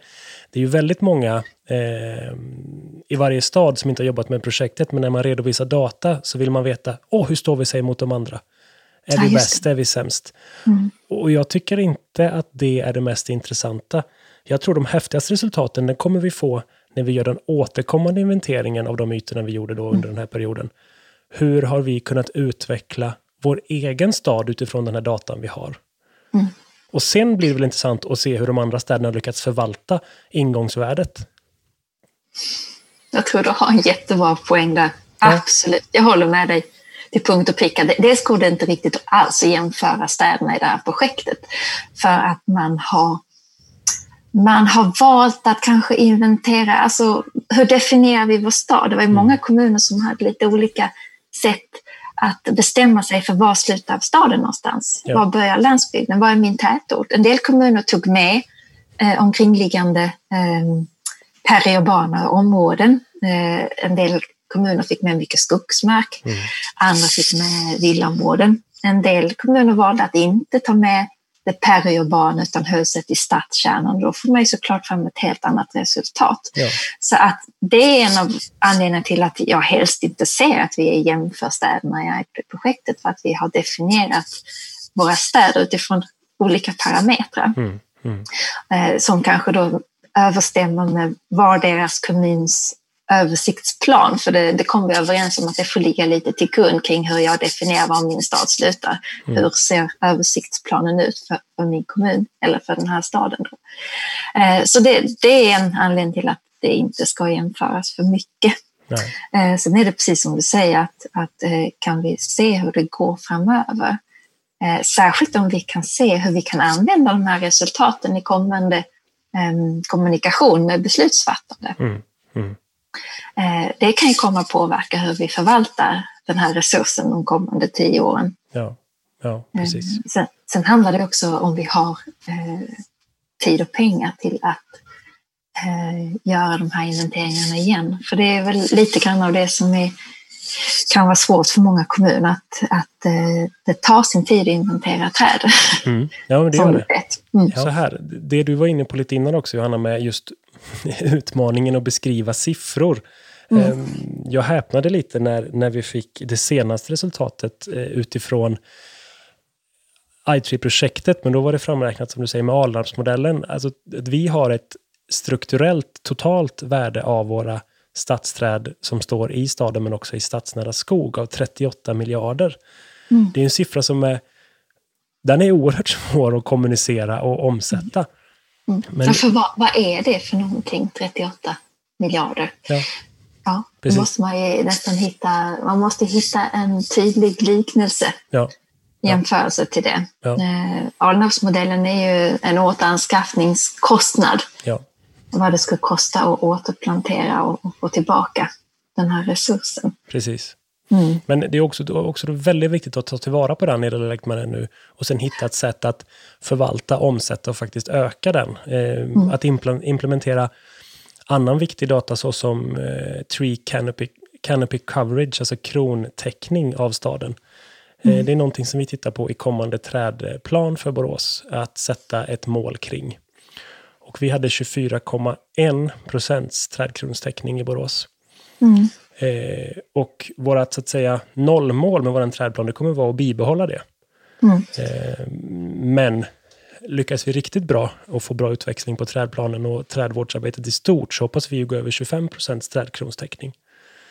Det är ju väldigt många eh, i varje stad som inte har jobbat med projektet, men när man redovisar data så vill man veta, åh, hur står vi sig mot de andra? Är vi bäst? Är vi sämst? Mm. Och jag tycker inte att det är det mest intressanta. Jag tror de häftigaste resultaten den kommer vi få när vi gör den återkommande inventeringen av de ytorna vi gjorde då under mm. den här perioden. Hur har vi kunnat utveckla vår egen stad utifrån den här datan vi har? Mm. Och sen blir det väl intressant att se hur de andra städerna lyckats förvalta ingångsvärdet. Jag tror du har en jättebra poäng där. Ja. Absolut, jag håller med dig till punkt och pricka. Dels går det inte riktigt alls att jämföra städerna i det här projektet för att man har man har valt att kanske inventera, alltså hur definierar vi vår stad? Det var ju mm. många kommuner som hade lite olika sätt att bestämma sig för var slutar staden någonstans? Ja. Var börjar landsbygden? Var är min tätort? En del kommuner tog med eh, omkringliggande eh, periurbana områden. Eh, en del kommuner fick med mycket skogsmark, mm. andra fick med villaområden. En del kommuner valde att inte ta med det periurbana utan huset i stadskärnan. Då får man ju såklart fram ett helt annat resultat. Ja. Så att det är en av anledningarna till att jag helst inte ser att vi jämför städerna i projektet för att vi har definierat våra städer utifrån olika parametrar. Mm. Mm. Eh, som kanske då överstämmer med var deras kommuns översiktsplan, för det, det kom vi överens om att det får ligga lite till grund kring hur jag definierar var min stad slutar. Mm. Hur ser översiktsplanen ut för, för, min kommun eller för den här staden? Eh, så det, det, är en anledning till att det inte ska jämföras för mycket. Eh, sen är det precis som du säger, att, att eh, kan vi se hur det går framöver? Eh, särskilt om vi kan se hur vi kan använda de här resultaten i kommande eh, kommunikation med beslutsfattande. Mm. Mm. Eh, det kan ju komma att påverka hur vi förvaltar den här resursen de kommande tio åren. Ja, ja precis. Eh, sen, sen handlar det också om vi har eh, tid och pengar till att göra de här inventeringarna igen. För det är väl lite grann av det som är, kan vara svårt för många kommuner, att, att det tar sin tid att inventera träd. Mm. Ja, det gör det. Mm. Så här, det du var inne på lite innan också, Johanna, med just (laughs) utmaningen att beskriva siffror. Mm. Ehm, jag häpnade lite när, när vi fick det senaste resultatet eh, utifrån i3-projektet, men då var det framräknat som du säger med Alnarpsmodellen. Alltså vi har ett strukturellt totalt värde av våra stadsträd som står i staden men också i stadsnära skog av 38 miljarder. Mm. Det är en siffra som är, den är oerhört (laughs) svår att kommunicera och omsätta. Mm. Mm. Men, ja, för vad, vad, är det för någonting, 38 miljarder? Ja, ja då måste man ju nästan hitta, man måste hitta en tydlig liknelse. Ja. Jämförelse till det. Ja. Eh, Alnarpsmodellen är ju en återanskaffningskostnad. Ja. Vad det skulle kosta att återplantera och, och få tillbaka den här resursen. Precis. Mm. Men det är också, också väldigt viktigt att ta tillvara på den i det nu och sen hitta ett sätt att förvalta, omsätta och faktiskt öka den. Eh, mm. Att implementera annan viktig data såsom eh, tree canopy, canopy coverage, alltså krontäckning av staden. Eh, mm. Eh, det är någonting som vi tittar på i kommande trädplan för Borås, att sätta ett mål kring. Och vi hade 24,1 procents trädkronstäckning i Borås. Mm. Eh, och vårt så att säga nollmål med vår trädplan, det kommer vara att bibehålla det. Mm. Eh, men lyckas vi riktigt bra och få bra utväxling på trädplanen och trädvårdsarbetet i stort så hoppas vi gå över 25 procents trädkronstäckning.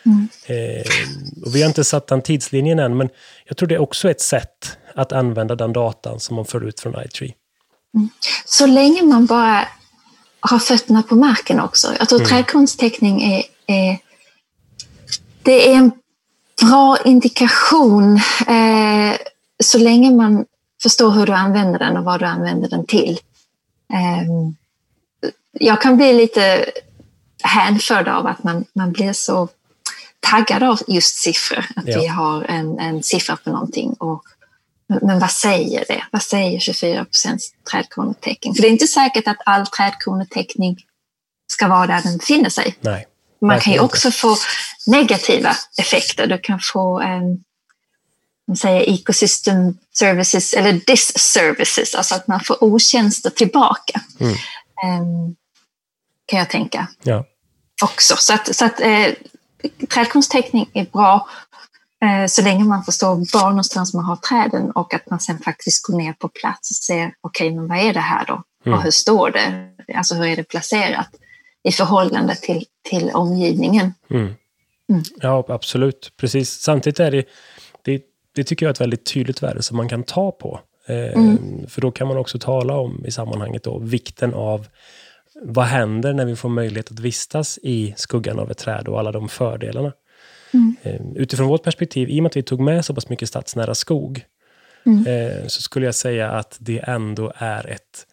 Mm. Eh, och vi har inte satt den tidslinjen än, men jag tror det är också ett sätt att använda den datan som man får ut från iTree. Mm. Så länge man bara har fötterna på marken också. Jag tror mm. trädkronstäckning är, är det är en bra indikation eh, så länge man förstår hur du använder den och vad du använder den till. Eh, jag kan bli lite hänförd av att man, man blir så taggad av just siffror. Att ja. vi har en, en siffra på någonting. Och, men vad säger det? Vad säger 24 procents trädkronetäckning? För det är inte säkert att all trädkronetäckning ska vara där den befinner sig. Nej, Man kan ju också få negativa effekter. Du kan få en man säger ecosystem services eller disservices, alltså att man får otjänster tillbaka. Mm. Um, kan jag tänka. Ja. Också. Så att, så att eh, trädkronestäckning är bra så länge man förstår var någonstans man har träden och att man sen faktiskt går ner på plats och ser, okej, okay, men vad är det här då? Mm. Och hur står det? Alltså hur är det placerat i förhållande till, till omgivningen? Mm. Mm. Ja, absolut. Precis. Samtidigt är det, det, det tycker jag är ett väldigt tydligt värde som man kan ta på. Eh, mm. För då kan man också tala om i sammanhanget då, vikten av vad händer när vi får möjlighet att vistas i skuggan av ett träd och alla de fördelarna. Mm. Eh, utifrån vårt perspektiv, i och med att vi tog med så pass mycket stadsnära skog, mm. Eh, så skulle jag säga att det ändå är ett,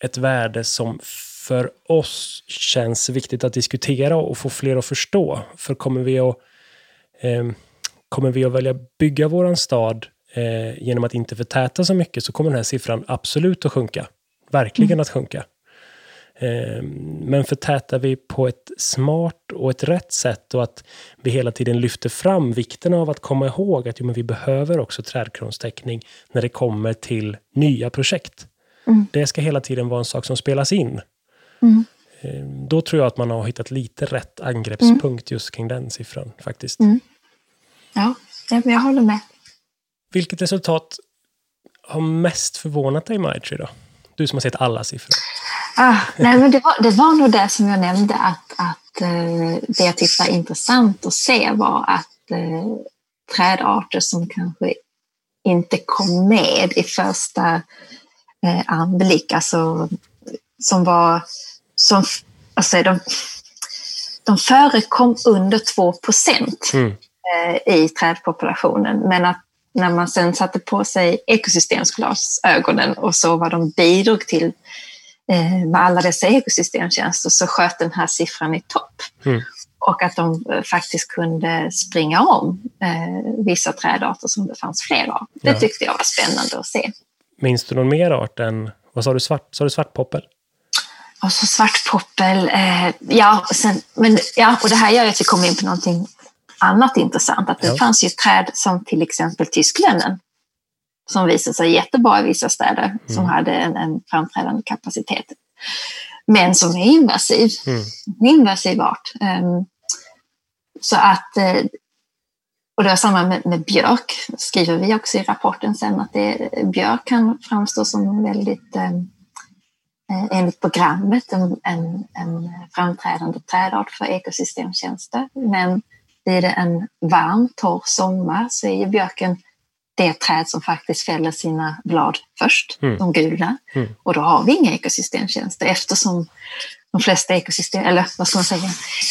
ett värde som för oss känns viktigt att diskutera och få fler att förstå. För kommer vi att, eh, kommer vi att välja bygga vår stad eh, genom att inte förtäta så mycket så kommer den här siffran absolut att sjunka. Verkligen mm. att sjunka. Eh, men förtätar vi på ett smart och ett rätt sätt och att vi hela tiden lyfter fram vikten av att komma ihåg att jo, men vi behöver också trädkronstäckning när det kommer till nya projekt. Mm. Det ska hela tiden vara en sak som spelas in. Mm. Eh, då tror jag att man har hittat lite rätt angreppspunkt mm. just kring den siffran faktiskt. Mm. Ja, jag håller med. Vilket resultat har mest förvånat dig, Maitri? Då? Du som har sett alla siffror. Ah, nej, men det, var, det var nog det som jag nämnde, att, att eh, det jag tyckte var intressant att se var att eh, trädarter som kanske inte kom med i första eh, anblick, alltså som var, som, alltså de, de förekom under 2 procent mm. eh, i trädpopulationen, men att när man sen satte på sig ekosystemsglasögonen och så vad de bidrog till med alla dessa ekosystemtjänster så sköt den här siffran i topp. Mm. Och att de eh, faktiskt kunde springa om eh, vissa trädarter som det fanns fler av. Det ja. tyckte jag var spännande att se. Minns du någon mer art än, vad sa du, svart, sa du svartpoppel? Och så svartpoppel, eh, ja, sen, men, ja, och det här gör att vi kommer in på någonting annat intressant. Att det ja. fanns ju träd som till exempel tysklönnen som visade sig jättebra i vissa städer mm. som hade en, en framträdande kapacitet. Men som är invasiv, mm. invasiv art. Um, så att, eh, och det var samma med, med, björk, skriver vi också i rapporten sen, att det, björk kan framstå som väldigt, um, enligt programmet, en, en, en framträdande trädart för ekosystemtjänster. Men blir det en varm, torr sommar så är ju björken det träd som faktiskt fäller sina blad först, mm. de gula. Mm. Och då har vi inga ekosystemtjänster eftersom de flesta ekosystem, eller vad ska man säga,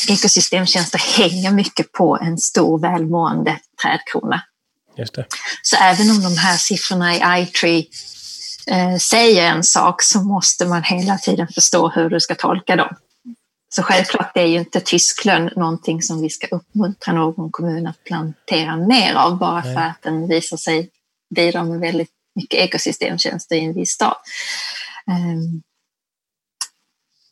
ekosystemtjänster hänger mycket på en stor välmående trädkrona. Just det. Så även om de här siffrorna i iTree eh, säger en sak så måste man hela tiden förstå hur du ska tolka dem. Så självklart är ju inte tysklön någonting som vi ska uppmuntra någon kommun att plantera mer av bara för att den visar sig bidra med väldigt mycket ekosystemtjänster i en viss stad. Um,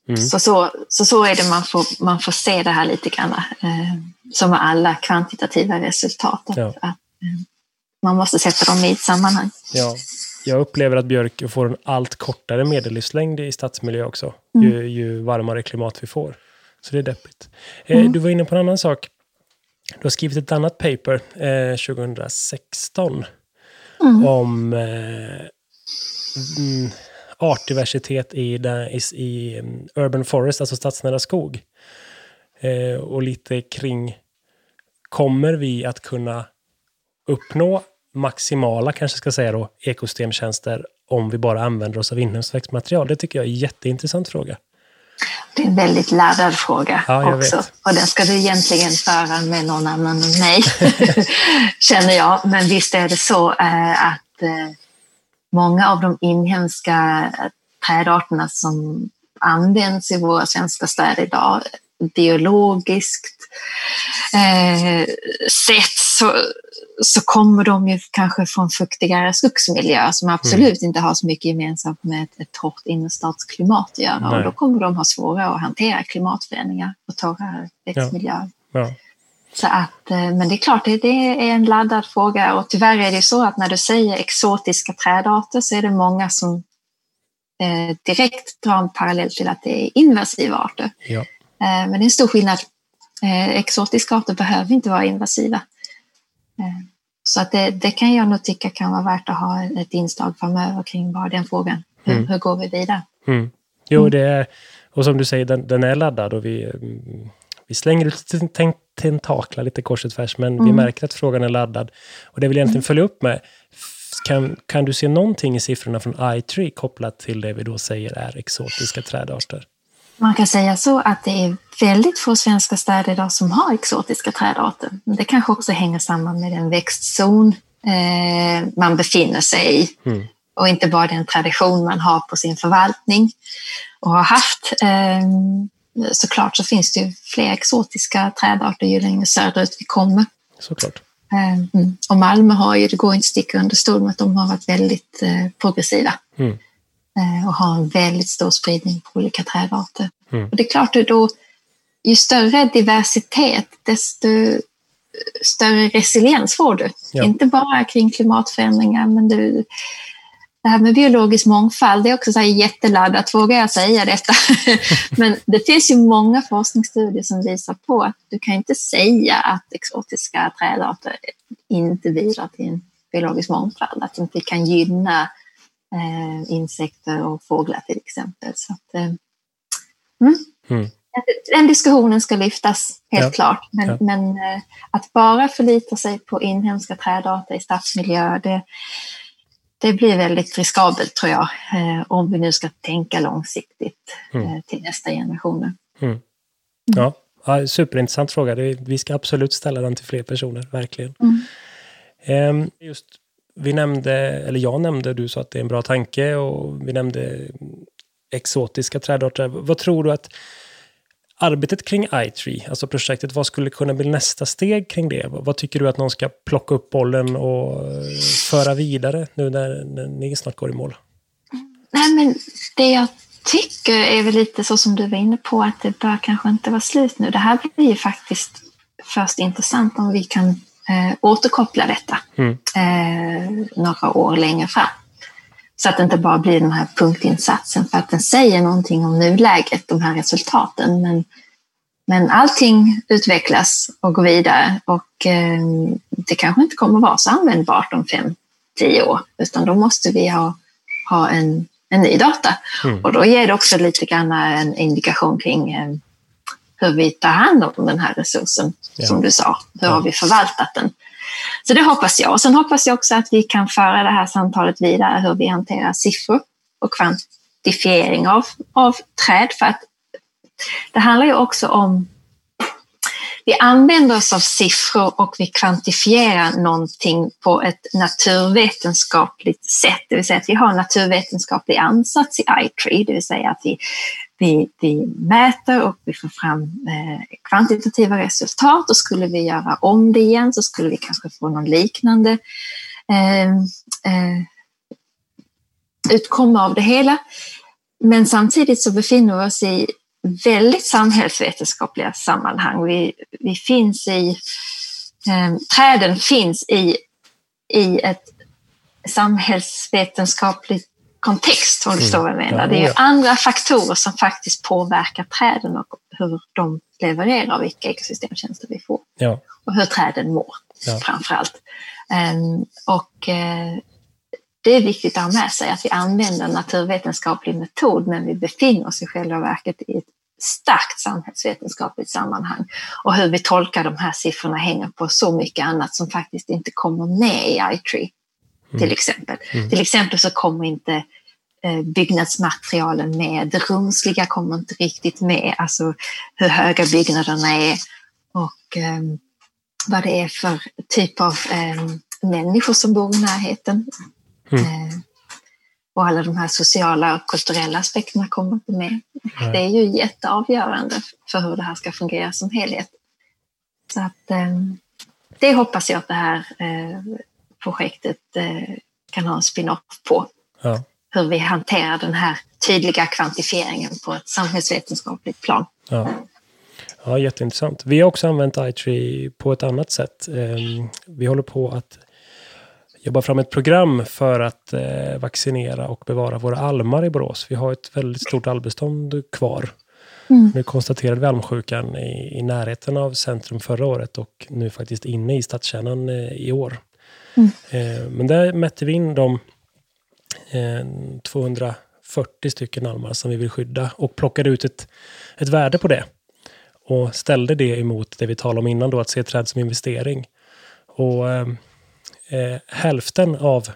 mm. så, så, så, så är det man får, man får se det här lite grann, uh, som med alla kvantitativa resultat. Att, ja. att uh, man måste sätta dem i ett sammanhang. Ja. Jag upplever att björk får en allt kortare medellivslängd i stadsmiljö också, mm. ju, ju, varmare klimat vi får. Så det är deppigt. Eh, mm. Du var inne på en annan sak. Du har skrivit ett annat paper eh, 2016 mm. om eh, mm, artdiversitet i, i, i, mm, urban forest, alltså stadsnära skog. Eh, och lite kring, kommer vi att kunna uppnå maximala, kanske ska säga då, ekosystemtjänster om vi bara använder oss av inhemskt växtmaterial? Det tycker jag är en jätteintressant fråga. det är en väldigt laddad fråga ja, också. Vet. Och den ska du egentligen föra med någon annan än mig, (laughs) känner jag. Men visst är det så eh, att eh, många av de inhemska trädarterna som används i våra svenska städer idag, biologiskt eh, sett så, så kommer de ju kanske från fuktigare skogsmiljöer som absolut mm. inte har så mycket gemensamt med ett, ett torrt innerstadsklimat att göra. Nej. Och då kommer de ha svårare att hantera klimatförändringar och torrare växtmiljöer. Ja. Ja. Så att, eh, men det är klart, det, det är en laddad fråga och tyvärr är det så att när du säger exotiska trädarter så är det många som eh, direkt drar en parallell till att det är invasiva arter. Ja. Eh, men det är en stor skillnad. Eh, exotiska arter behöver inte vara invasiva. Så att det, det, kan jag nog tycka kan vara värt att ha ett inslag framöver kring bara den frågan. Hur, mm. hur går vi vidare? Mm. Jo, mm. det är, och som du säger, den, den är laddad och vi, vi slänger ut tentaklar lite kors och tvärs, men vi Mm. märker att frågan är laddad. Och det vill jag egentligen följa upp med. Kan, kan du se någonting i siffrorna från iTree kopplat till det vi då säger är exotiska trädarter? Man kan säga så att det är väldigt få svenska städer idag som har exotiska trädarter. Det kanske också hänger samman med den växtzon eh, man befinner sig i. Mm. Och inte bara den tradition man har på sin förvaltning och har haft. Eh, såklart så finns det ju fler exotiska trädarter ju längre söderut vi kommer. Såklart. Eh, och Malmö har ju, det går inte att sticka under stol med att de har varit väldigt eh, progressiva. Mm och har en väldigt stor spridning på olika trädarter. Mm. Och det är klart att då, ju större diversitet, desto större resiliens får du. Ja. Inte bara kring klimatförändringar, men du, det här med biologisk mångfald, det är också så här jätteladdat, vågar jag säga detta? (laughs) men det finns ju många forskningsstudier som visar på att du kan inte säga att exotiska trädarter inte bidrar till en biologisk mångfald, att de inte kan gynna eh, insekter och fåglar till exempel. Så att, eh, mm. Mm. Den diskussionen ska lyftas, helt Ja. klart. Men, Ja. men eh, att bara förlita sig på inhemska trädarter i stadsmiljö, det, det blir väldigt riskabelt tror jag, eh, om vi nu ska tänka långsiktigt Mm. eh, till nästa generationer. Ja. ja, superintressant fråga. Vi ska absolut ställa den till fler personer, verkligen. Mm. Ehm, just, vi nämnde, eller jag nämnde, du sa att det är en bra tanke och vi nämnde exotiska trädarter. Vad tror du att arbetet kring iTree, alltså projektet, vad skulle kunna bli nästa steg kring det? Vad, tycker du att någon ska plocka upp bollen och eh, föra vidare nu när, när ni snart går i mål? Nej, men det jag tycker är väl lite så som du var inne på, att det bör kanske inte vara slut nu. Det här blir ju faktiskt först intressant om vi kan eh, återkoppla detta Mm. eh, några år längre fram. Så att det inte bara blir den här punktinsatsen, för att den säger någonting om nuläget, de här resultaten. Men, men allting utvecklas och går vidare och eh, det kanske inte kommer vara så användbart om fem, tio år, utan då måste vi ha, ha en, en ny data. Mm. Och då ger det också lite grann en indikation kring eh, hur vi tar hand om den här resursen, Ja. som du sa. Hur Ja. har vi förvaltat den? Så det hoppas jag. Och sen hoppas jag också att vi kan föra det här samtalet vidare, hur vi hanterar siffror och kvantifiering av, av träd. För att det handlar ju också om vi använder oss av siffror och vi kvantifierar någonting på ett naturvetenskapligt sätt. Det vill säga att vi har en naturvetenskaplig ansats i iTree, det vill säga att vi, vi, vi mäter och vi får fram eh, kvantitativa resultat och skulle vi göra om det igen så skulle vi kanske få någon liknande eh, eh, utkomma av det hela. Men samtidigt så befinner vi oss i väldigt samhällsvetenskapliga sammanhang. Vi, vi finns i, eh, träden finns i, i ett samhällsvetenskapligt kontext, om du Mm. förstår vad jag menar. Ja, det är andra faktorer som faktiskt påverkar träden och hur de levererar och vilka ekosystemtjänster vi får. Ja, Och hur träden mår, Ja. framför allt. Ehm, och eh, det är viktigt att ha med sig att vi använder en naturvetenskaplig metod, men vi befinner oss i själva verket i ett starkt samhällsvetenskapligt sammanhang. Och hur vi tolkar de här siffrorna hänger på så mycket annat som faktiskt inte kommer med i iTree, till exempel. Mm. Till exempel så kommer inte eh, byggnadsmaterialen med. Det rumsliga kommer inte riktigt med, alltså hur höga byggnaderna är och eh, vad det är för typ av eh, människor som bor i närheten. Mm. Eh, och alla de här sociala och kulturella aspekterna kommer inte med. Mm. Det är ju jätteavgörande för hur det här ska fungera som helhet. Så att eh, det hoppas jag att det här eh, projektet eh, kan ha en spin-off på. Ja. Hur vi hanterar den här tydliga kvantifieringen på ett samhällsvetenskapligt plan. Ja. Ja, jätteintressant. Vi har också använt iTree på ett annat sätt. Ehm, vi håller på att jobba fram ett program för att eh, vaccinera och bevara våra almar i Borås. Vi har ett väldigt stort almbestånd kvar. Mm. Nu konstaterade vi almsjukan i, i närheten av centrum förra året och nu faktiskt inne i stadskärnan eh, i år. Mm. Eh, men där mätte vi in de 240 stycken almar som vi vill skydda och plockade ut ett, ett värde på det och ställde det emot det vi talade om innan, då, att se träd som investering. Och eh, eh, hälften av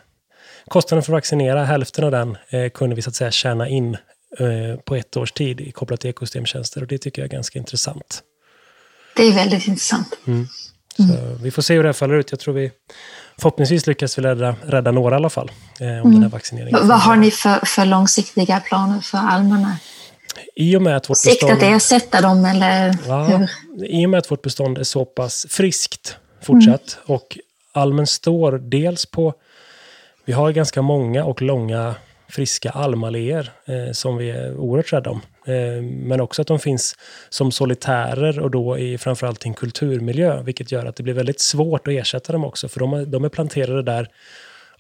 kostnaden för att vaccinera, hälften av den eh, kunde vi så att säga tjäna in eh, på ett års tid kopplat till ekosystemtjänster och det tycker jag är ganska intressant. Det är väldigt intressant. Mm. Mm. vi får se hur det här faller ut. Jag tror vi förhoppningsvis lyckas vi rädda, rädda några i alla fall. Eh, om mm. den här vaccineringen. Vad har ni för, för långsiktiga planer för almarna? I och med att vårt Sikt bestånd... att ersätta dem eller ja, hur? I och med att vårt bestånd är så pass friskt fortsatt mm. och almen står dels på... Vi har ganska många och långa friska almalléer eh, som vi är oerhört rädda om. Eh, men också att de finns som solitärer och då i framförallt i en kulturmiljö, vilket gör att det blir väldigt svårt att ersätta dem också, för de är, de är planterade där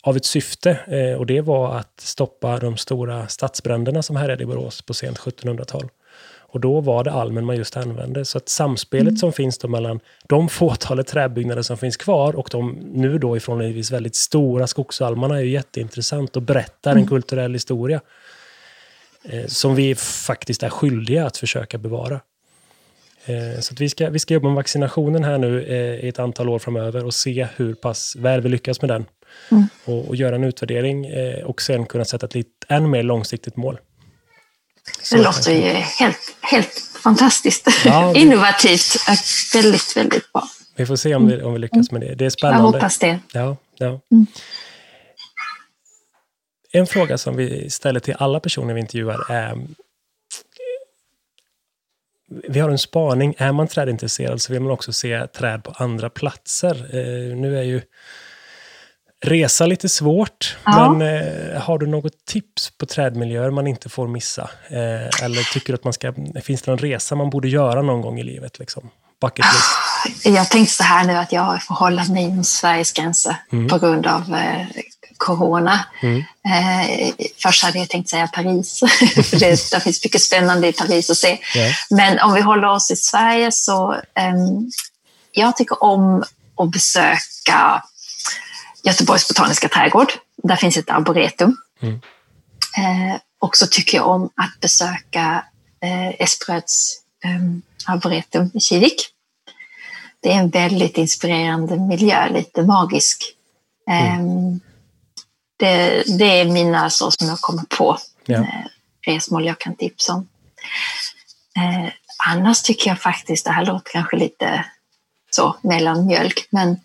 av ett syfte eh, och det var att stoppa de stora stadsbränderna som härjade i Borås på sent 1700-tal. Och då var det almen man just använde. Så att samspelet mm. som finns då mellan de fåtalet träbyggnader som finns kvar och de nu då ifrån väldigt stora skogsalmarna är ju jätteintressant och berättar mm. en kulturell historia. Eh, som vi faktiskt är skyldiga att försöka bevara. Eh, så vi, ska, vi ska jobba med vaccinationen här nu eh, i ett antal år framöver och se hur pass väl vi lyckas med den. Mm. Och, och, göra en utvärdering och sen kunna sätta ett lite, än mer långsiktigt mål. Så det låter ju helt, helt fantastiskt. Ja, (laughs) Innovativt väldigt, väldigt bra. Vi får se om vi, om vi lyckas med det. Det är spännande. Jag hoppas det. Ja, ja. Mm. En fråga som vi ställer till alla personer vi intervjuar är vi har en spaning. Är man trädintresserad så vill man också se träd på andra platser. Eh, nu är ju resa lite svårt, ja. men eh, har du något tips på trädmiljöer man inte får missa? Eh, eller tycker du att man ska, finns det någon resa man borde göra någon gång i livet? Liksom? Bucket list. Jag tänkte så här nu att jag får hålla mig inom Sveriges gränser mm. på grund av corona. Mm. Eh, först hade jag tänkt säga Paris, för (laughs) det, det finns mycket spännande i Paris att se. Yeah. Men om vi håller oss i Sverige så eh, jag tycker om att besöka Göteborgs botaniska trädgård. Där finns ett arboretum. Mm. Eh, och så tycker jag om att besöka eh, Espröds eh, arboretum i Kivik. Det är en väldigt inspirerande miljö, lite magisk. Mm. Det, det, är mina så som jag kommer på ja. eh, resmål jag kan tipsa om. Eh, annars tycker jag faktiskt, det här låter kanske lite så mellanmjölk, men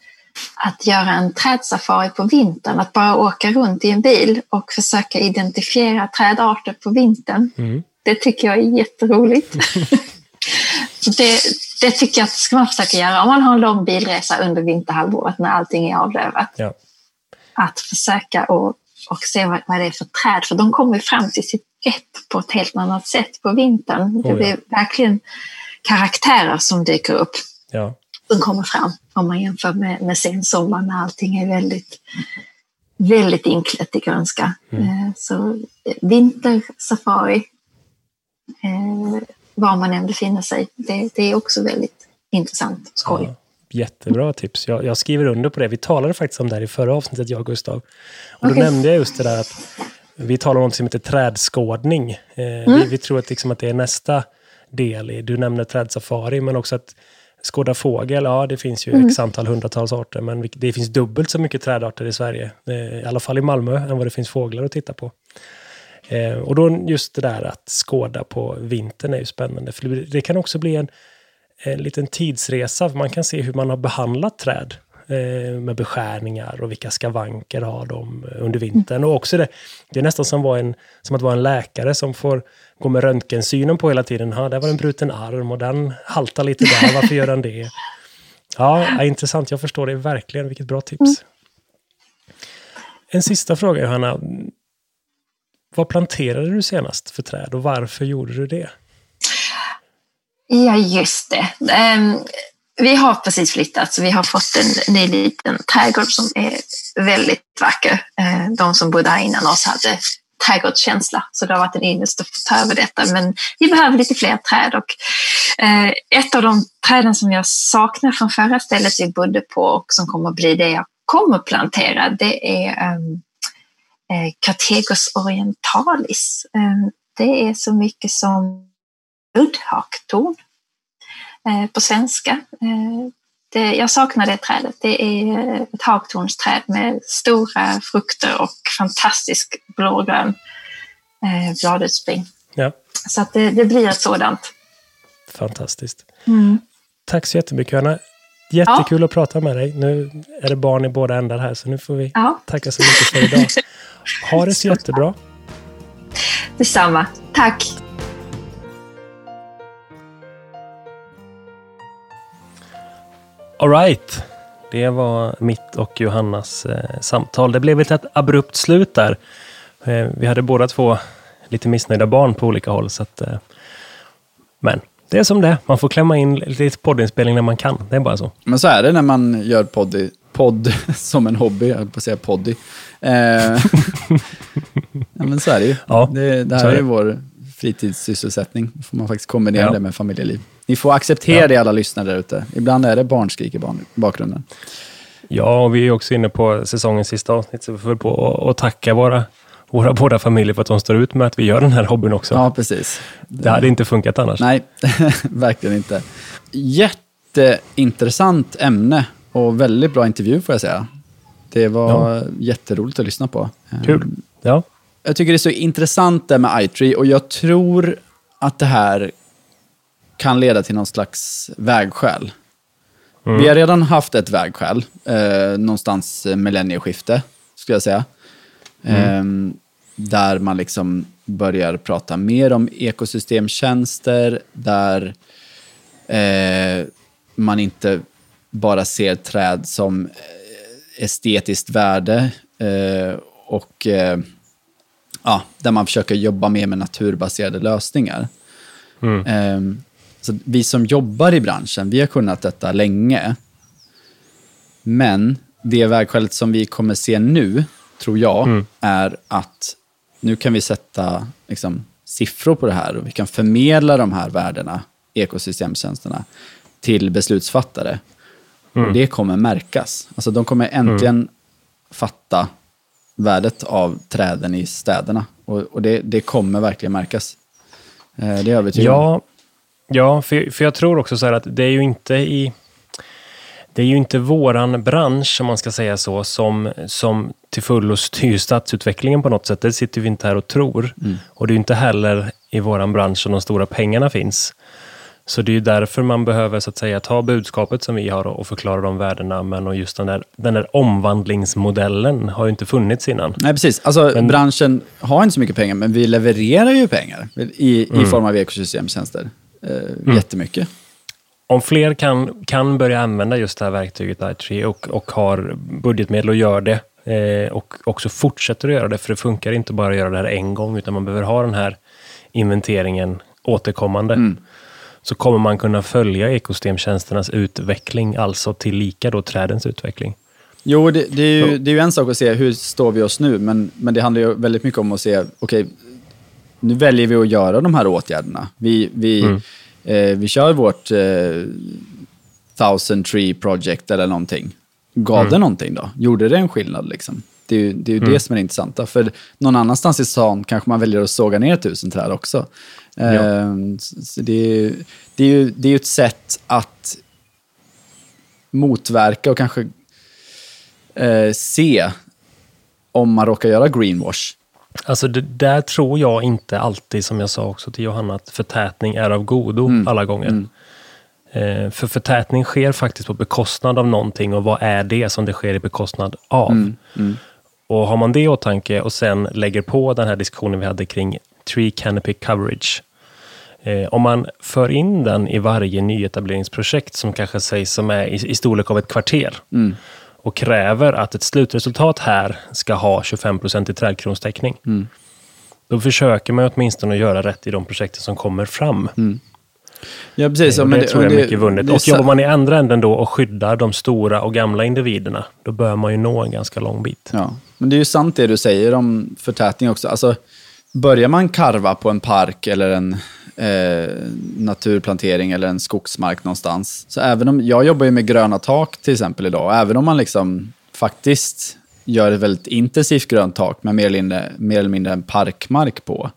att göra en trädsafari på vintern, att bara åka runt i en bil och försöka identifiera trädarter på vintern. Mm. Det tycker jag är jätteroligt. (laughs) det, det tycker jag att ska man försöka göra om man har en lång bilresa under vinterhalvåret när allting är avlövat. Ja. Att försöka och, och se vad, vad det är för träd, för de kommer fram till sitt rätt på ett helt annat sätt på vintern. Det blir verkligen karaktärer som dyker upp. Ja som kommer fram om man jämför med, med sensommaren när allting är väldigt, väldigt inklätt i grönska. Mm. Eh, så eh, vintersafari, eh, var man än befinner sig, det, det är också väldigt intressant och skoj. Ja, jättebra tips. Jag, jag, skriver under på det. Vi talade faktiskt om det här i förra avsnittet, jag och Gustav. Och då okay. nämnde jag just det där att vi talar om något som heter trädskådning. mm. vi, vi, tror att, liksom att det är nästa del. I, du nämnde trädsafari, men också att Skåda fågel, ja det finns ju mm. x antal hundratals arter, men det finns dubbelt så mycket trädarter i Sverige, eh, i alla fall i Malmö, än vad det finns fåglar att titta på. Eh, och då just det där att skåda på vintern är ju spännande. För det kan också bli en, en liten tidsresa. För man kan se hur man har behandlat träd eh, med beskärningar och vilka skavanker har de under vintern. Och också det, det är nästan som, var en, som att vara en läkare som får gå med röntgensynen på hela tiden. Ja, där var en bruten arm och den haltar lite där. Varför gör den det? (laughs) Ja, intressant. Jag förstår det verkligen. Vilket bra tips. Mm. En sista fråga, Johanna. Vad planterade du senast för träd och varför gjorde du det? Ja, just det. Um, vi har precis flyttat, så vi har fått en ny liten trädgård som är väldigt vacker. Uh, de som bodde här innan oss hade trädgårdskänsla, så det har varit en ynnest att få ta över detta. Men vi behöver lite fler träd och uh, ett av de träden som jag saknar från förra stället vi bodde på och som kommer att bli det jag kommer plantera, det är um, eh, orientalis. Det är så mycket som uddhaktorn eh, på svenska. Eh, det, jag saknar det trädet. Det är ett haktornsträd med stora frukter och fantastisk blågrön eh, bladutspring. Ja. Så att det, det, blir ett sådant. Fantastiskt. Mm. Tack så jättemycket, Anna. Jättekul ja. att prata med dig. Nu är det barn i båda ändar här, så nu får vi ja. tacka så mycket för idag. Ha det så (laughs) jättebra. Detsamma. Tack. Alright. Det var mitt och Johannas eh, samtal. Det blev ett abrupt slut där. Eh, vi hade båda två lite missnöjda barn på olika håll. Så att, eh, men det är som det Man får klämma in lite poddinspelning när man kan. Det är bara så. Men så är det när man gör podd, podd (laughs) som en hobby. Jag höll på att säga poddy. Eh, (laughs) ja, men så är det ju. Ja, det, det här är, är vår fritidssysselsättning. får man faktiskt kombinera ja. det med familjeliv. Ni får acceptera ja. det alla lyssnare där ute. Ibland är det barnskrik i bakgrunden. Ja, och vi är också inne på säsongens sista avsnitt, så vi får på att tacka våra våra båda familjer för att de står ut med att vi gör den här hobbyn också. Ja, precis. Det hade inte funkat annars. Nej, (laughs) verkligen inte. Jätteintressant ämne och väldigt bra intervju får jag säga. Det var ja. jätteroligt att lyssna på. Kul. Ja. Jag tycker det är så intressant det med iTree och jag tror att det här kan leda till någon slags vägskäl. Mm. Vi har redan haft ett vägskäl, eh, någonstans millennieskifte, skulle jag säga. Mm. Eh, där man liksom börjar prata mer om ekosystemtjänster, där eh, man inte bara ser träd som eh, estetiskt värde eh, och eh, ja, där man försöker jobba mer med naturbaserade lösningar. Mm. Eh, så vi som jobbar i branschen, vi har kunnat detta länge. Men det vägskälet som vi kommer se nu, tror jag, mm. är att nu kan vi sätta liksom, siffror på det här och vi kan förmedla de här värdena, ekosystemtjänsterna, till beslutsfattare. Mm. Och det kommer märkas. Alltså de kommer äntligen mm. fatta värdet av träden i städerna. Och, och det, det, kommer verkligen märkas. Eh, det är jag övertygad ja, ja, för, för jag tror också så här att det är ju inte i... Det är ju inte våran bransch, om man ska säga så, som, som till fullo styr stadsutvecklingen på något sätt. Det sitter vi inte här och tror. Mm. Och det är inte heller i våran bransch som de stora pengarna finns. Så det är ju därför man behöver så att säga ta budskapet som vi har och förklara de värdena. Men och just den där, den där omvandlingsmodellen har ju inte funnits innan. Nej, precis. Alltså, men, branschen har inte så mycket pengar, men vi levererar ju pengar i, mm. i form av ekosystemtjänster. Eh, mm. Jättemycket. Om fler kan, kan börja använda just det här verktyget i3 och, och har budgetmedel och gör det eh, och också fortsätter att göra det, för det funkar inte bara att göra det här en gång, utan man behöver ha den här inventeringen återkommande. Mm så kommer man kunna följa ekosystemtjänsternas utveckling, alltså tillika då trädens utveckling. Jo, det, det, är ju, det är ju en sak att se hur står vi oss nu, men, men det handlar ju väldigt mycket om att se, okej, okay, nu väljer vi att göra de här åtgärderna. Vi, vi, mm. eh, vi kör vårt eh, thousand tree project eller någonting. Gav mm. det någonting då? Gjorde det en skillnad liksom? Det är ju det, är ju mm. det som är det intressanta. För någon annanstans i stan kanske man väljer att såga ner tusen träd också. Ja. Ehm, det, det, är ju, det är ju ett sätt att motverka och kanske eh, se om man råkar göra greenwash. Alltså det, där tror jag inte alltid, som jag sa också till Johanna, att förtätning är av godo Mm. alla gånger. Eh, för förtätning sker faktiskt på bekostnad av någonting och vad är det som det sker i bekostnad av? Mm. Och har man det i åtanke och sen lägger på den här diskussionen vi hade kring tree canopy coverage. Eh, om man för in den i varje nyetableringsprojekt som kanske sägs som är i, i storlek av ett kvarter Mm. Och kräver att ett slutresultat här ska ha 25 i trädkronstäckning. Mm. Då försöker man åtminstone att göra rätt i de projekten som kommer fram. Ja, precis. Och Mm. men det, tror jag är det- mycket vunnet. det är Och jobbar man i andra änden då och skyddar de stora och gamla individerna, då bör man ju nå en ganska lång bit. Ja, men det är ju sant det du säger om förtätning också. Alltså, börjar man karva på en park eller en eh, naturplantering eller en skogsmark någonstans. Så även om, jag jobbar ju med gröna tak till exempel idag. Även om man liksom faktiskt gör ett väldigt intensivt grönt tak med mer eller mindre, mer eller mindre en parkmark på.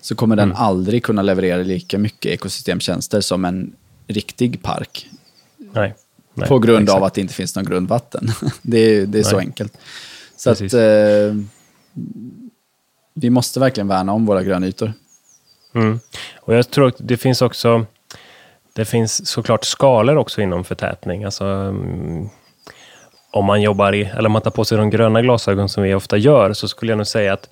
Så kommer den aldrig kunna leverera lika mycket ekosystemtjänster som en riktig park. Nej. Nej, på grund exakt. av att det inte finns någon grundvatten. (laughs) det är, det är så enkelt. Så att, Precis. eh, vi måste verkligen värna om våra grönytor. Mm. Och jag tror att det finns också, det finns såklart skalor också inom förtätning. Alltså, mm, om man jobbar i, eller om man tar på sig de gröna glasögon som vi ofta gör, så skulle jag nog säga att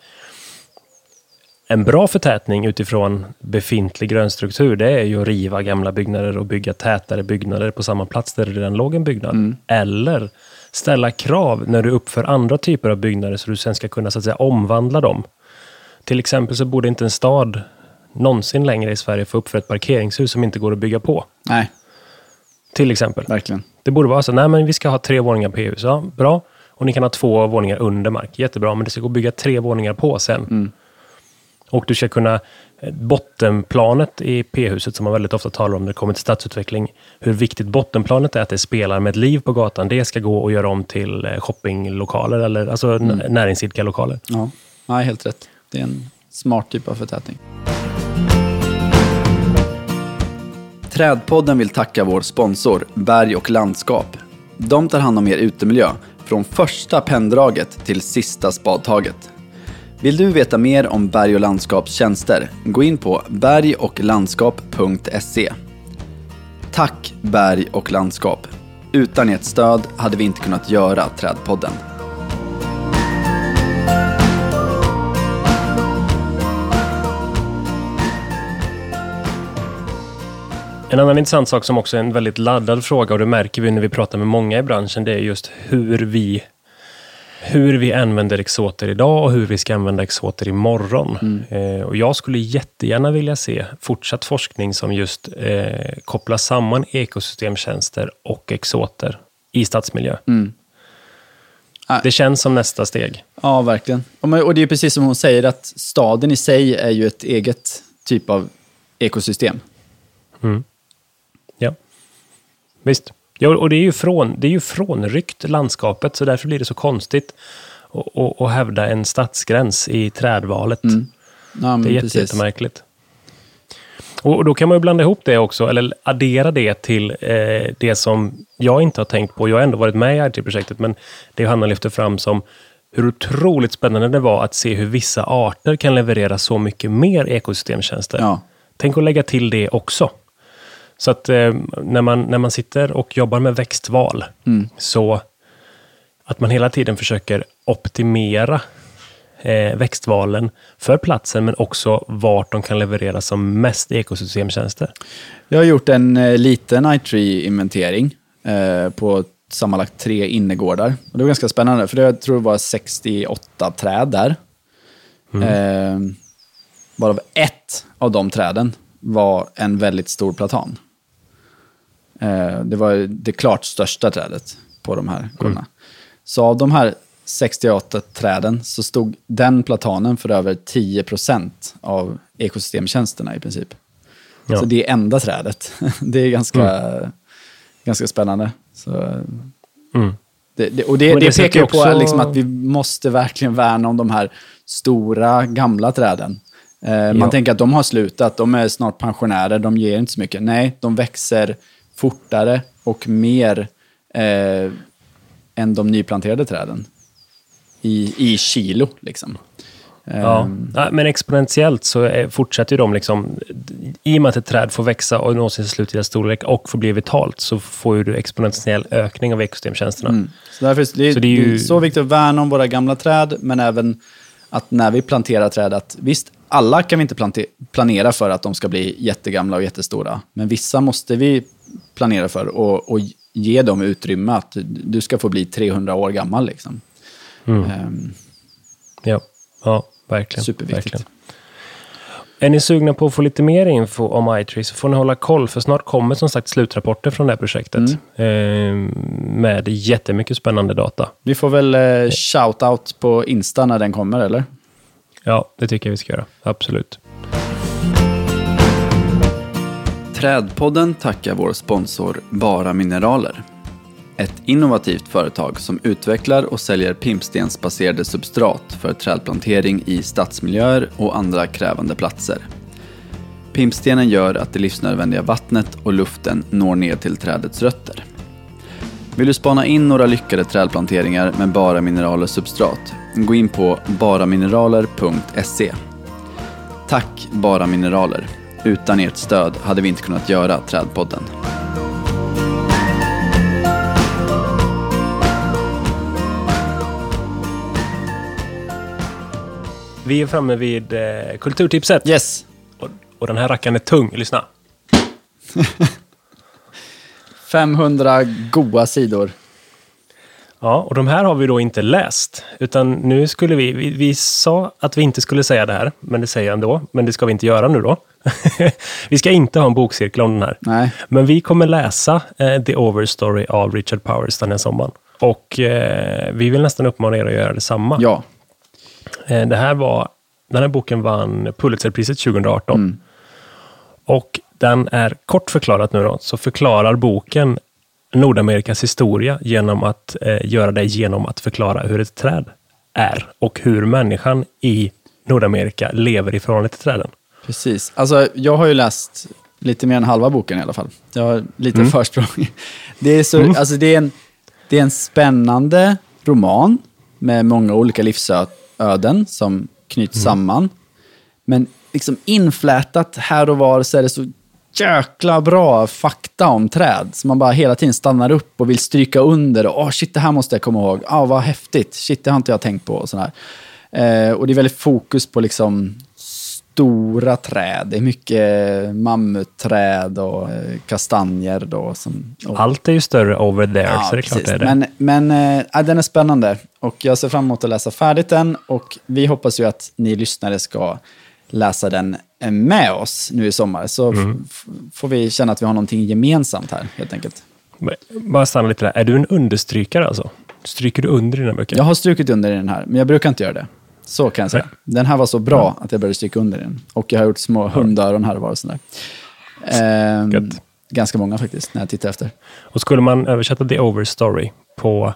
en bra förtätning utifrån befintlig grönstruktur, det är ju att riva gamla byggnader och bygga tätare byggnader på samma plats där det redan låg en byggnad. Eller ställa krav när du uppför andra typer av byggnader så du sen ska kunna så att säga, omvandla dem. Till exempel så borde inte en stad någonsin längre i Sverige få uppföra ett parkeringshus som inte går att bygga på. Nej, Till exempel. verkligen. Det borde vara så, nej men vi ska ha tre våningar P-hus. Ja, bra. Och ni kan ha två våningar under mark. Jättebra, men det ska gå att bygga tre våningar på sen. Och du ska kunna, eh, bottenplanet i P-huset som man väldigt ofta talar om när det kommer till stadsutveckling, hur viktigt bottenplanet är att det spelar med ett liv på gatan, det ska gå att göra om till eh, shoppinglokaler eller alltså mm. näringsidkarlokaler. Ja, Nej, helt rätt. Det är en smart typ av förtätning. Trädpodden vill tacka vår sponsor Berg och landskap. De tar hand om er utemiljö från första penndraget till sista spadtaget. Vill du veta mer om Berg och landskaps tjänster? Gå in på bergochlandskap.se. Tack Berg och landskap. Utan ert stöd hade vi inte kunnat göra Trädpodden. En annan intressant sak som också är en väldigt laddad fråga och det märker vi när vi pratar med många i branschen, det är just hur vi hur vi använder exoter idag och hur vi ska använda exoter imorgon. Eh, och jag skulle jättegärna vilja se fortsatt forskning som just eh, kopplar samman ekosystemtjänster och exoter i stadsmiljö. Ah. Det känns som nästa steg. Ja, verkligen. Och det är precis som hon säger, att staden i sig är ju ett eget typ av ekosystem. Ja. Visst. Ja, och det är ju, från, det är ju frånryckt landskapet, så därför blir det så konstigt att- hävda en stadsgräns i trädvalet. Ja, men Det är jätte, jättemärkligt. Och då kan man ju blanda ihop det också, eller addera det till eh, det som jag inte har tänkt på. Jag har ändå varit med i IT-projektet, men det Hanna lyfter fram som hur otroligt spännande det var att se hur vissa arter kan leverera så mycket mer ekosystemtjänster. Ja. Tänk att lägga till det också. Så att eh, när, man, när man sitter och jobbar med växtval, så att man hela tiden försöker optimera eh, växtvalen för platsen, men också vart de kan leverera som mest ekosystemtjänster. Jag har gjort en eh, liten iTree-inventering eh, på sammanlagt tre innergårdar. Och det var ganska spännande, för det, jag tror det var 68 träd där. Eh, varav ett av de träden var en väldigt stor platan. Eh, det var det klart största trädet på de här gårdarna. Så av de här 68 träden så stod den platanen för över 10% av ekosystemtjänsterna i princip. Ja. Så det är enda trädet. (laughs) Det är ganska, ganska spännande. Så, Mm. det, det, och det, det, det pekar ju på också- liksom att vi måste verkligen värna om de här stora, gamla träden. Eh, Ja. Man tänker att de har slutat, de är snart pensionärer, de ger inte så mycket. Nej, de växer fortare och mer eh, än de nyplanterade träden. I, i kilo, liksom. Ja. Ehm, men exponentiellt så fortsätter ju de liksom... I och med att ett träd får växa och nå sin slutliga storlek och får bli vitalt så får ju du exponentiell ökning av ekosystemtjänsterna. Mm. Så därför är det, Så det är ju- så viktigt att värna om våra gamla träd, men även att när vi planterar träd, att visst, alla kan vi inte planera för att de ska bli jättegamla och jättestora, men vissa måste vi planera för och, och ge dem utrymme att du ska få bli 300 år gammal. Liksom. Mm. Ehm, Ja, ja verkligen. Superviktigt. Verkligen. Är ni sugna på att få lite mer info om iTree så får ni hålla koll, för snart kommer som sagt slutrapporter från det här projektet. Mm. Eh, med jättemycket spännande data. vi får väl eh, shout-out på Insta när den kommer, eller? Ja, det tycker jag vi ska göra. Absolut. Trädpodden tackar vår sponsor Bara Mineraler. Ett innovativt företag som utvecklar och säljer pimpstensbaserade substrat för trädplantering i stadsmiljöer och andra krävande platser. Pimpstenen gör att det livsnödvändiga vattnet och luften når ner till trädets rötter. Vill du spana in några lyckade trädplanteringar med Bara Mineraler substrat? Gå in på baramineraler.se. Tack Bara Mineraler. Utan ert stöd hade vi inte kunnat göra Trädpodden. Vi är framme vid eh, kulturtipset. Yes! Och, och den här rackaren är tung. Lyssna. (laughs) 500 goa sidor. Ja, och de här har vi då inte läst. Utan nu skulle vi, vi, vi sa att vi inte skulle säga det här, men det säger jag ändå. Men det ska vi inte göra nu då. (laughs) vi ska inte ha en bokcirkel om den här. Nej. Men vi kommer läsa eh, The Overstory av Richard Powers den här sommaren. Och eh, vi vill nästan uppmana er att göra detsamma. Ja. Eh, det här var, den här boken vann Pulitzerpriset 2018. Mm. Och den är kort förklarat nu då, så förklarar boken Nordamerikas historia genom att eh, göra det genom att förklara hur ett träd är och hur människan i Nordamerika lever i förhållande till träden. Precis. Alltså, jag har ju läst lite mer än halva boken i alla fall. Jag har lite Mm. försprång. (laughs) Det är, så, alltså, det, är en, det är en spännande roman med många olika livsöden som knyts Mm. samman. Men liksom inflätat här och var så är det så jäkla bra fakta om träd. Så man bara hela tiden stannar upp och vill stryka under. Och, Åh, shit, det här måste jag komma ihåg. Ah, vad häftigt. Shit, det har inte jag tänkt på. Och, sådär. Eh, och det är väldigt fokus på liksom stora träd. Det är mycket mammutträd och eh, kastanjer. Då, som, och, Allt är ju större over there, så det är klart det är det. Men, men ja, den är spännande och jag ser fram emot att läsa färdigt den och vi hoppas ju att ni lyssnare ska läsa den eh, med oss nu i sommar. Så Mm. får vi känna att vi har någonting gemensamt här helt enkelt. Men Bara stanna lite där. Är du en understrykare alltså? Stryker du under dina böcker? Jag har strukit under i den här, men jag brukar inte göra det. Så kan jag säga. Den här var så bra att jag började stryka under den. Och jag har gjort små hundöron här och var och sådär. Ehm, Gött. ganska många faktiskt, när jag tittar efter. Och skulle man översätta The Overstory på,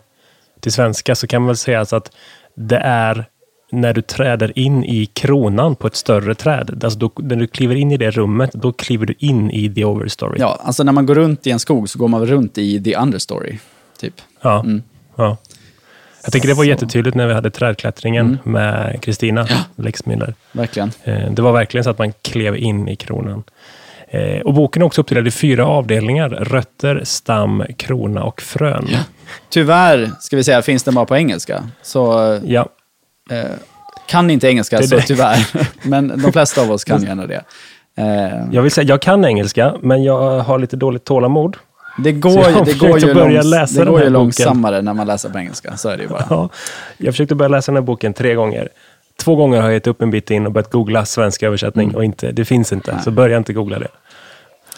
till svenska så kan man väl säga alltså att det är när du träder in i kronan på ett större träd. Alltså då, när du kliver in i det rummet, då kliver du in i The Overstory. Ja, alltså när man går runt i en skog så går man väl runt i the understory, typ. Ja. ja. Jag tycker det var jättetydligt när vi hade trädklättringen med Kristina Lexmiller. Verkligen. Eh, Det var verkligen så att man klev in i kronan. Eh, Och boken är också uppdelad i fyra avdelningar. Rötter, stam, krona och frön. Tyvärr, ska vi säga, finns den bara på engelska. Så Ja, eh, kan inte engelska Det så det. tyvärr. (laughs) Men de flesta av oss kan gärna det. Eh, Jag vill säga, jag kan engelska, men jag har lite dåligt tålamod. Det går, det går ju, börja långs, det går ju långsammare när man läser på engelska. Så är det ju bara. Ja, jag försökte börja läsa den här boken tre gånger. Två gånger har jag gett upp en bit in och börjat googla svensk översättning och inte, det finns inte. Så börja inte googla det.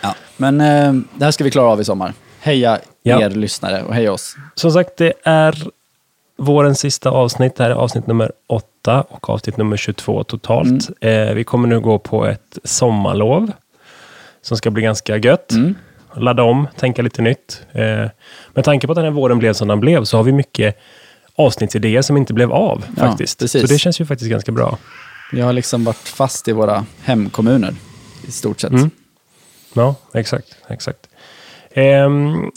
Ja. Men eh, det här ska vi klara av i sommar. Heja Ja. er lyssnare och heja oss. Som sagt, det är vårens sista avsnitt. Det här är avsnitt nummer 8 och avsnitt nummer 22 totalt. Eh, vi kommer nu gå på ett sommarlov som ska bli ganska gött. Ladda om, tänka lite nytt. Eh, med tanke på att den här våren blev som den blev så har vi mycket avsnittsidéer som inte blev av Ja, faktiskt. precis. Så det känns ju faktiskt ganska bra. Vi har liksom varit fast i våra hemkommuner i stort sett. Mm. Ja, exakt. exakt. Ehm,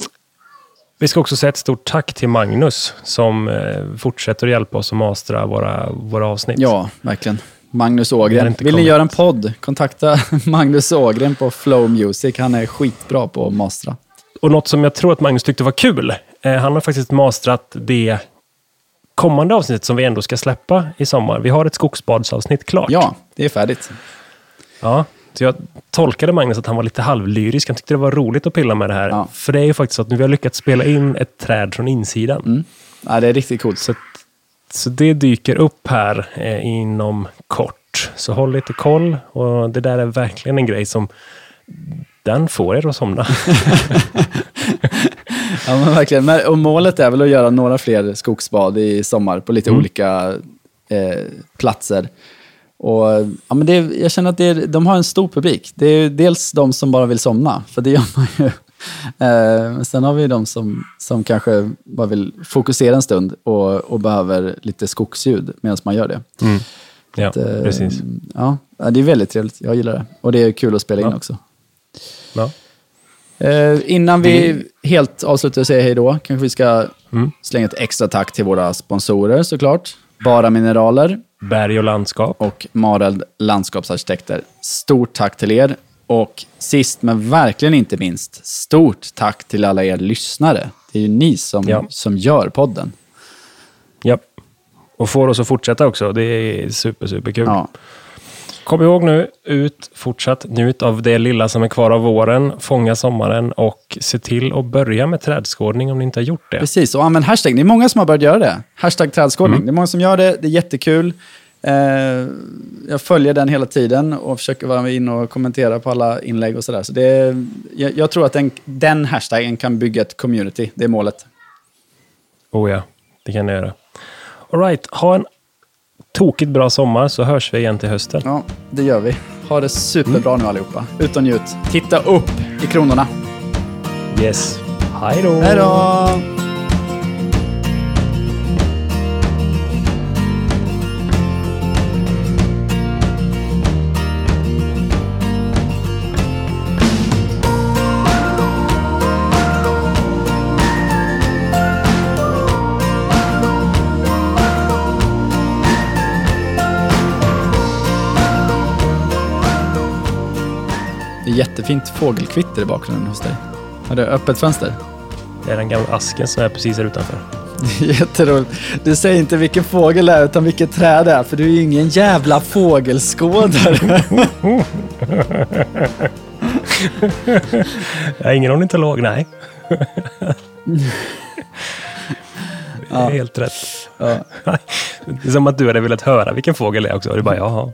Vi ska också säga ett stort tack till Magnus som eh, fortsätter att hjälpa oss att mastra våra, våra avsnitt. Ja, verkligen. Magnus Ågren. Vill ni göra en podd? Kontakta (laughs) Magnus Ågren på Flow Music. Han är skitbra på att mastra. Och något som jag tror att Magnus tyckte var kul. Eh, han har faktiskt mastrat det kommande avsnittet som vi ändå ska släppa i sommar. Vi har ett skogsbadsavsnitt klart. Ja, det är färdigt. Ja, så jag tolkade Magnus att han var lite halvlyrisk. Han tyckte det var roligt att pilla med det här. Ja. För det är ju faktiskt så att vi har lyckats spela in ett träd från insidan. Mm. Ja, det är riktigt coolt. Så, så det dyker upp här eh, inom kort. Så håll lite koll. Och det där är verkligen en grej som den får er att somna. (laughs) Ja, men verkligen. Men, och målet är väl att göra några fler skogsbad i sommar på lite Mm. olika eh, platser. Och, ja, men det, jag känner att det de har en stor publik. Det är dels de som bara vill somna, för det gör man ju. Eh, sen har vi de som, som kanske bara vill fokusera en stund och, och behöver lite skogsljud medan man gör det. Ja, Att, eh, precis. Ja, ja, det är väldigt trevligt. Jag gillar det. Och det är kul att spela in Ja. också. Ja. Eh, innan vi helt avslutar och säger hej då, kanske vi ska Mm. slänga ett extra tack till våra sponsorer såklart. Bara Mineraler Berg och landskap. och Mareld Landskapsarkitekter. Stort tack till er. Och sist men verkligen inte minst, stort tack till alla er lyssnare. Det är ju ni som, Ja. som gör podden. Ja. Och får oss att fortsätta också. Det är super, super kul. Ja. Kom ihåg nu, ut, fortsatt njut av det lilla som är kvar av våren, fånga sommaren och se till att börja med trädskådning om ni inte har gjort det. Precis, och använd hashtag. Det är många som har börjat göra det. Hashtag trädskådning. Det är många som gör det, det är jättekul. Eh, jag följer den hela tiden och försöker vara in och kommentera på alla inlägg och sådär. Så det är, jag, jag tror att den, den hashtaggen kan bygga ett community. Det är målet. Oh ja, det kan ni göra. All right, ha en tokigt bra sommar så hörs vi igen till hösten. Ja, det gör vi. Ha det superbra nu allihopa. Ut och njut. Titta upp i kronorna. Yes. Hej då! Hej då! Jättefint fågelkvitter i bakgrunden hos dig. Har du öppet fönster? Det är den gamla asken som är precis här utanför. (laughs) Jätteroligt. Du säger inte vilken fågel det är, utan vilket träd det är, för du är ju ingen jävla fågelskådare. (laughs) Jag har ingen ornitolog, nej. Det är helt rätt. Ja. (laughs) Det är som att du hade velat höra vilken fågel det är också. Och du bara, jaha.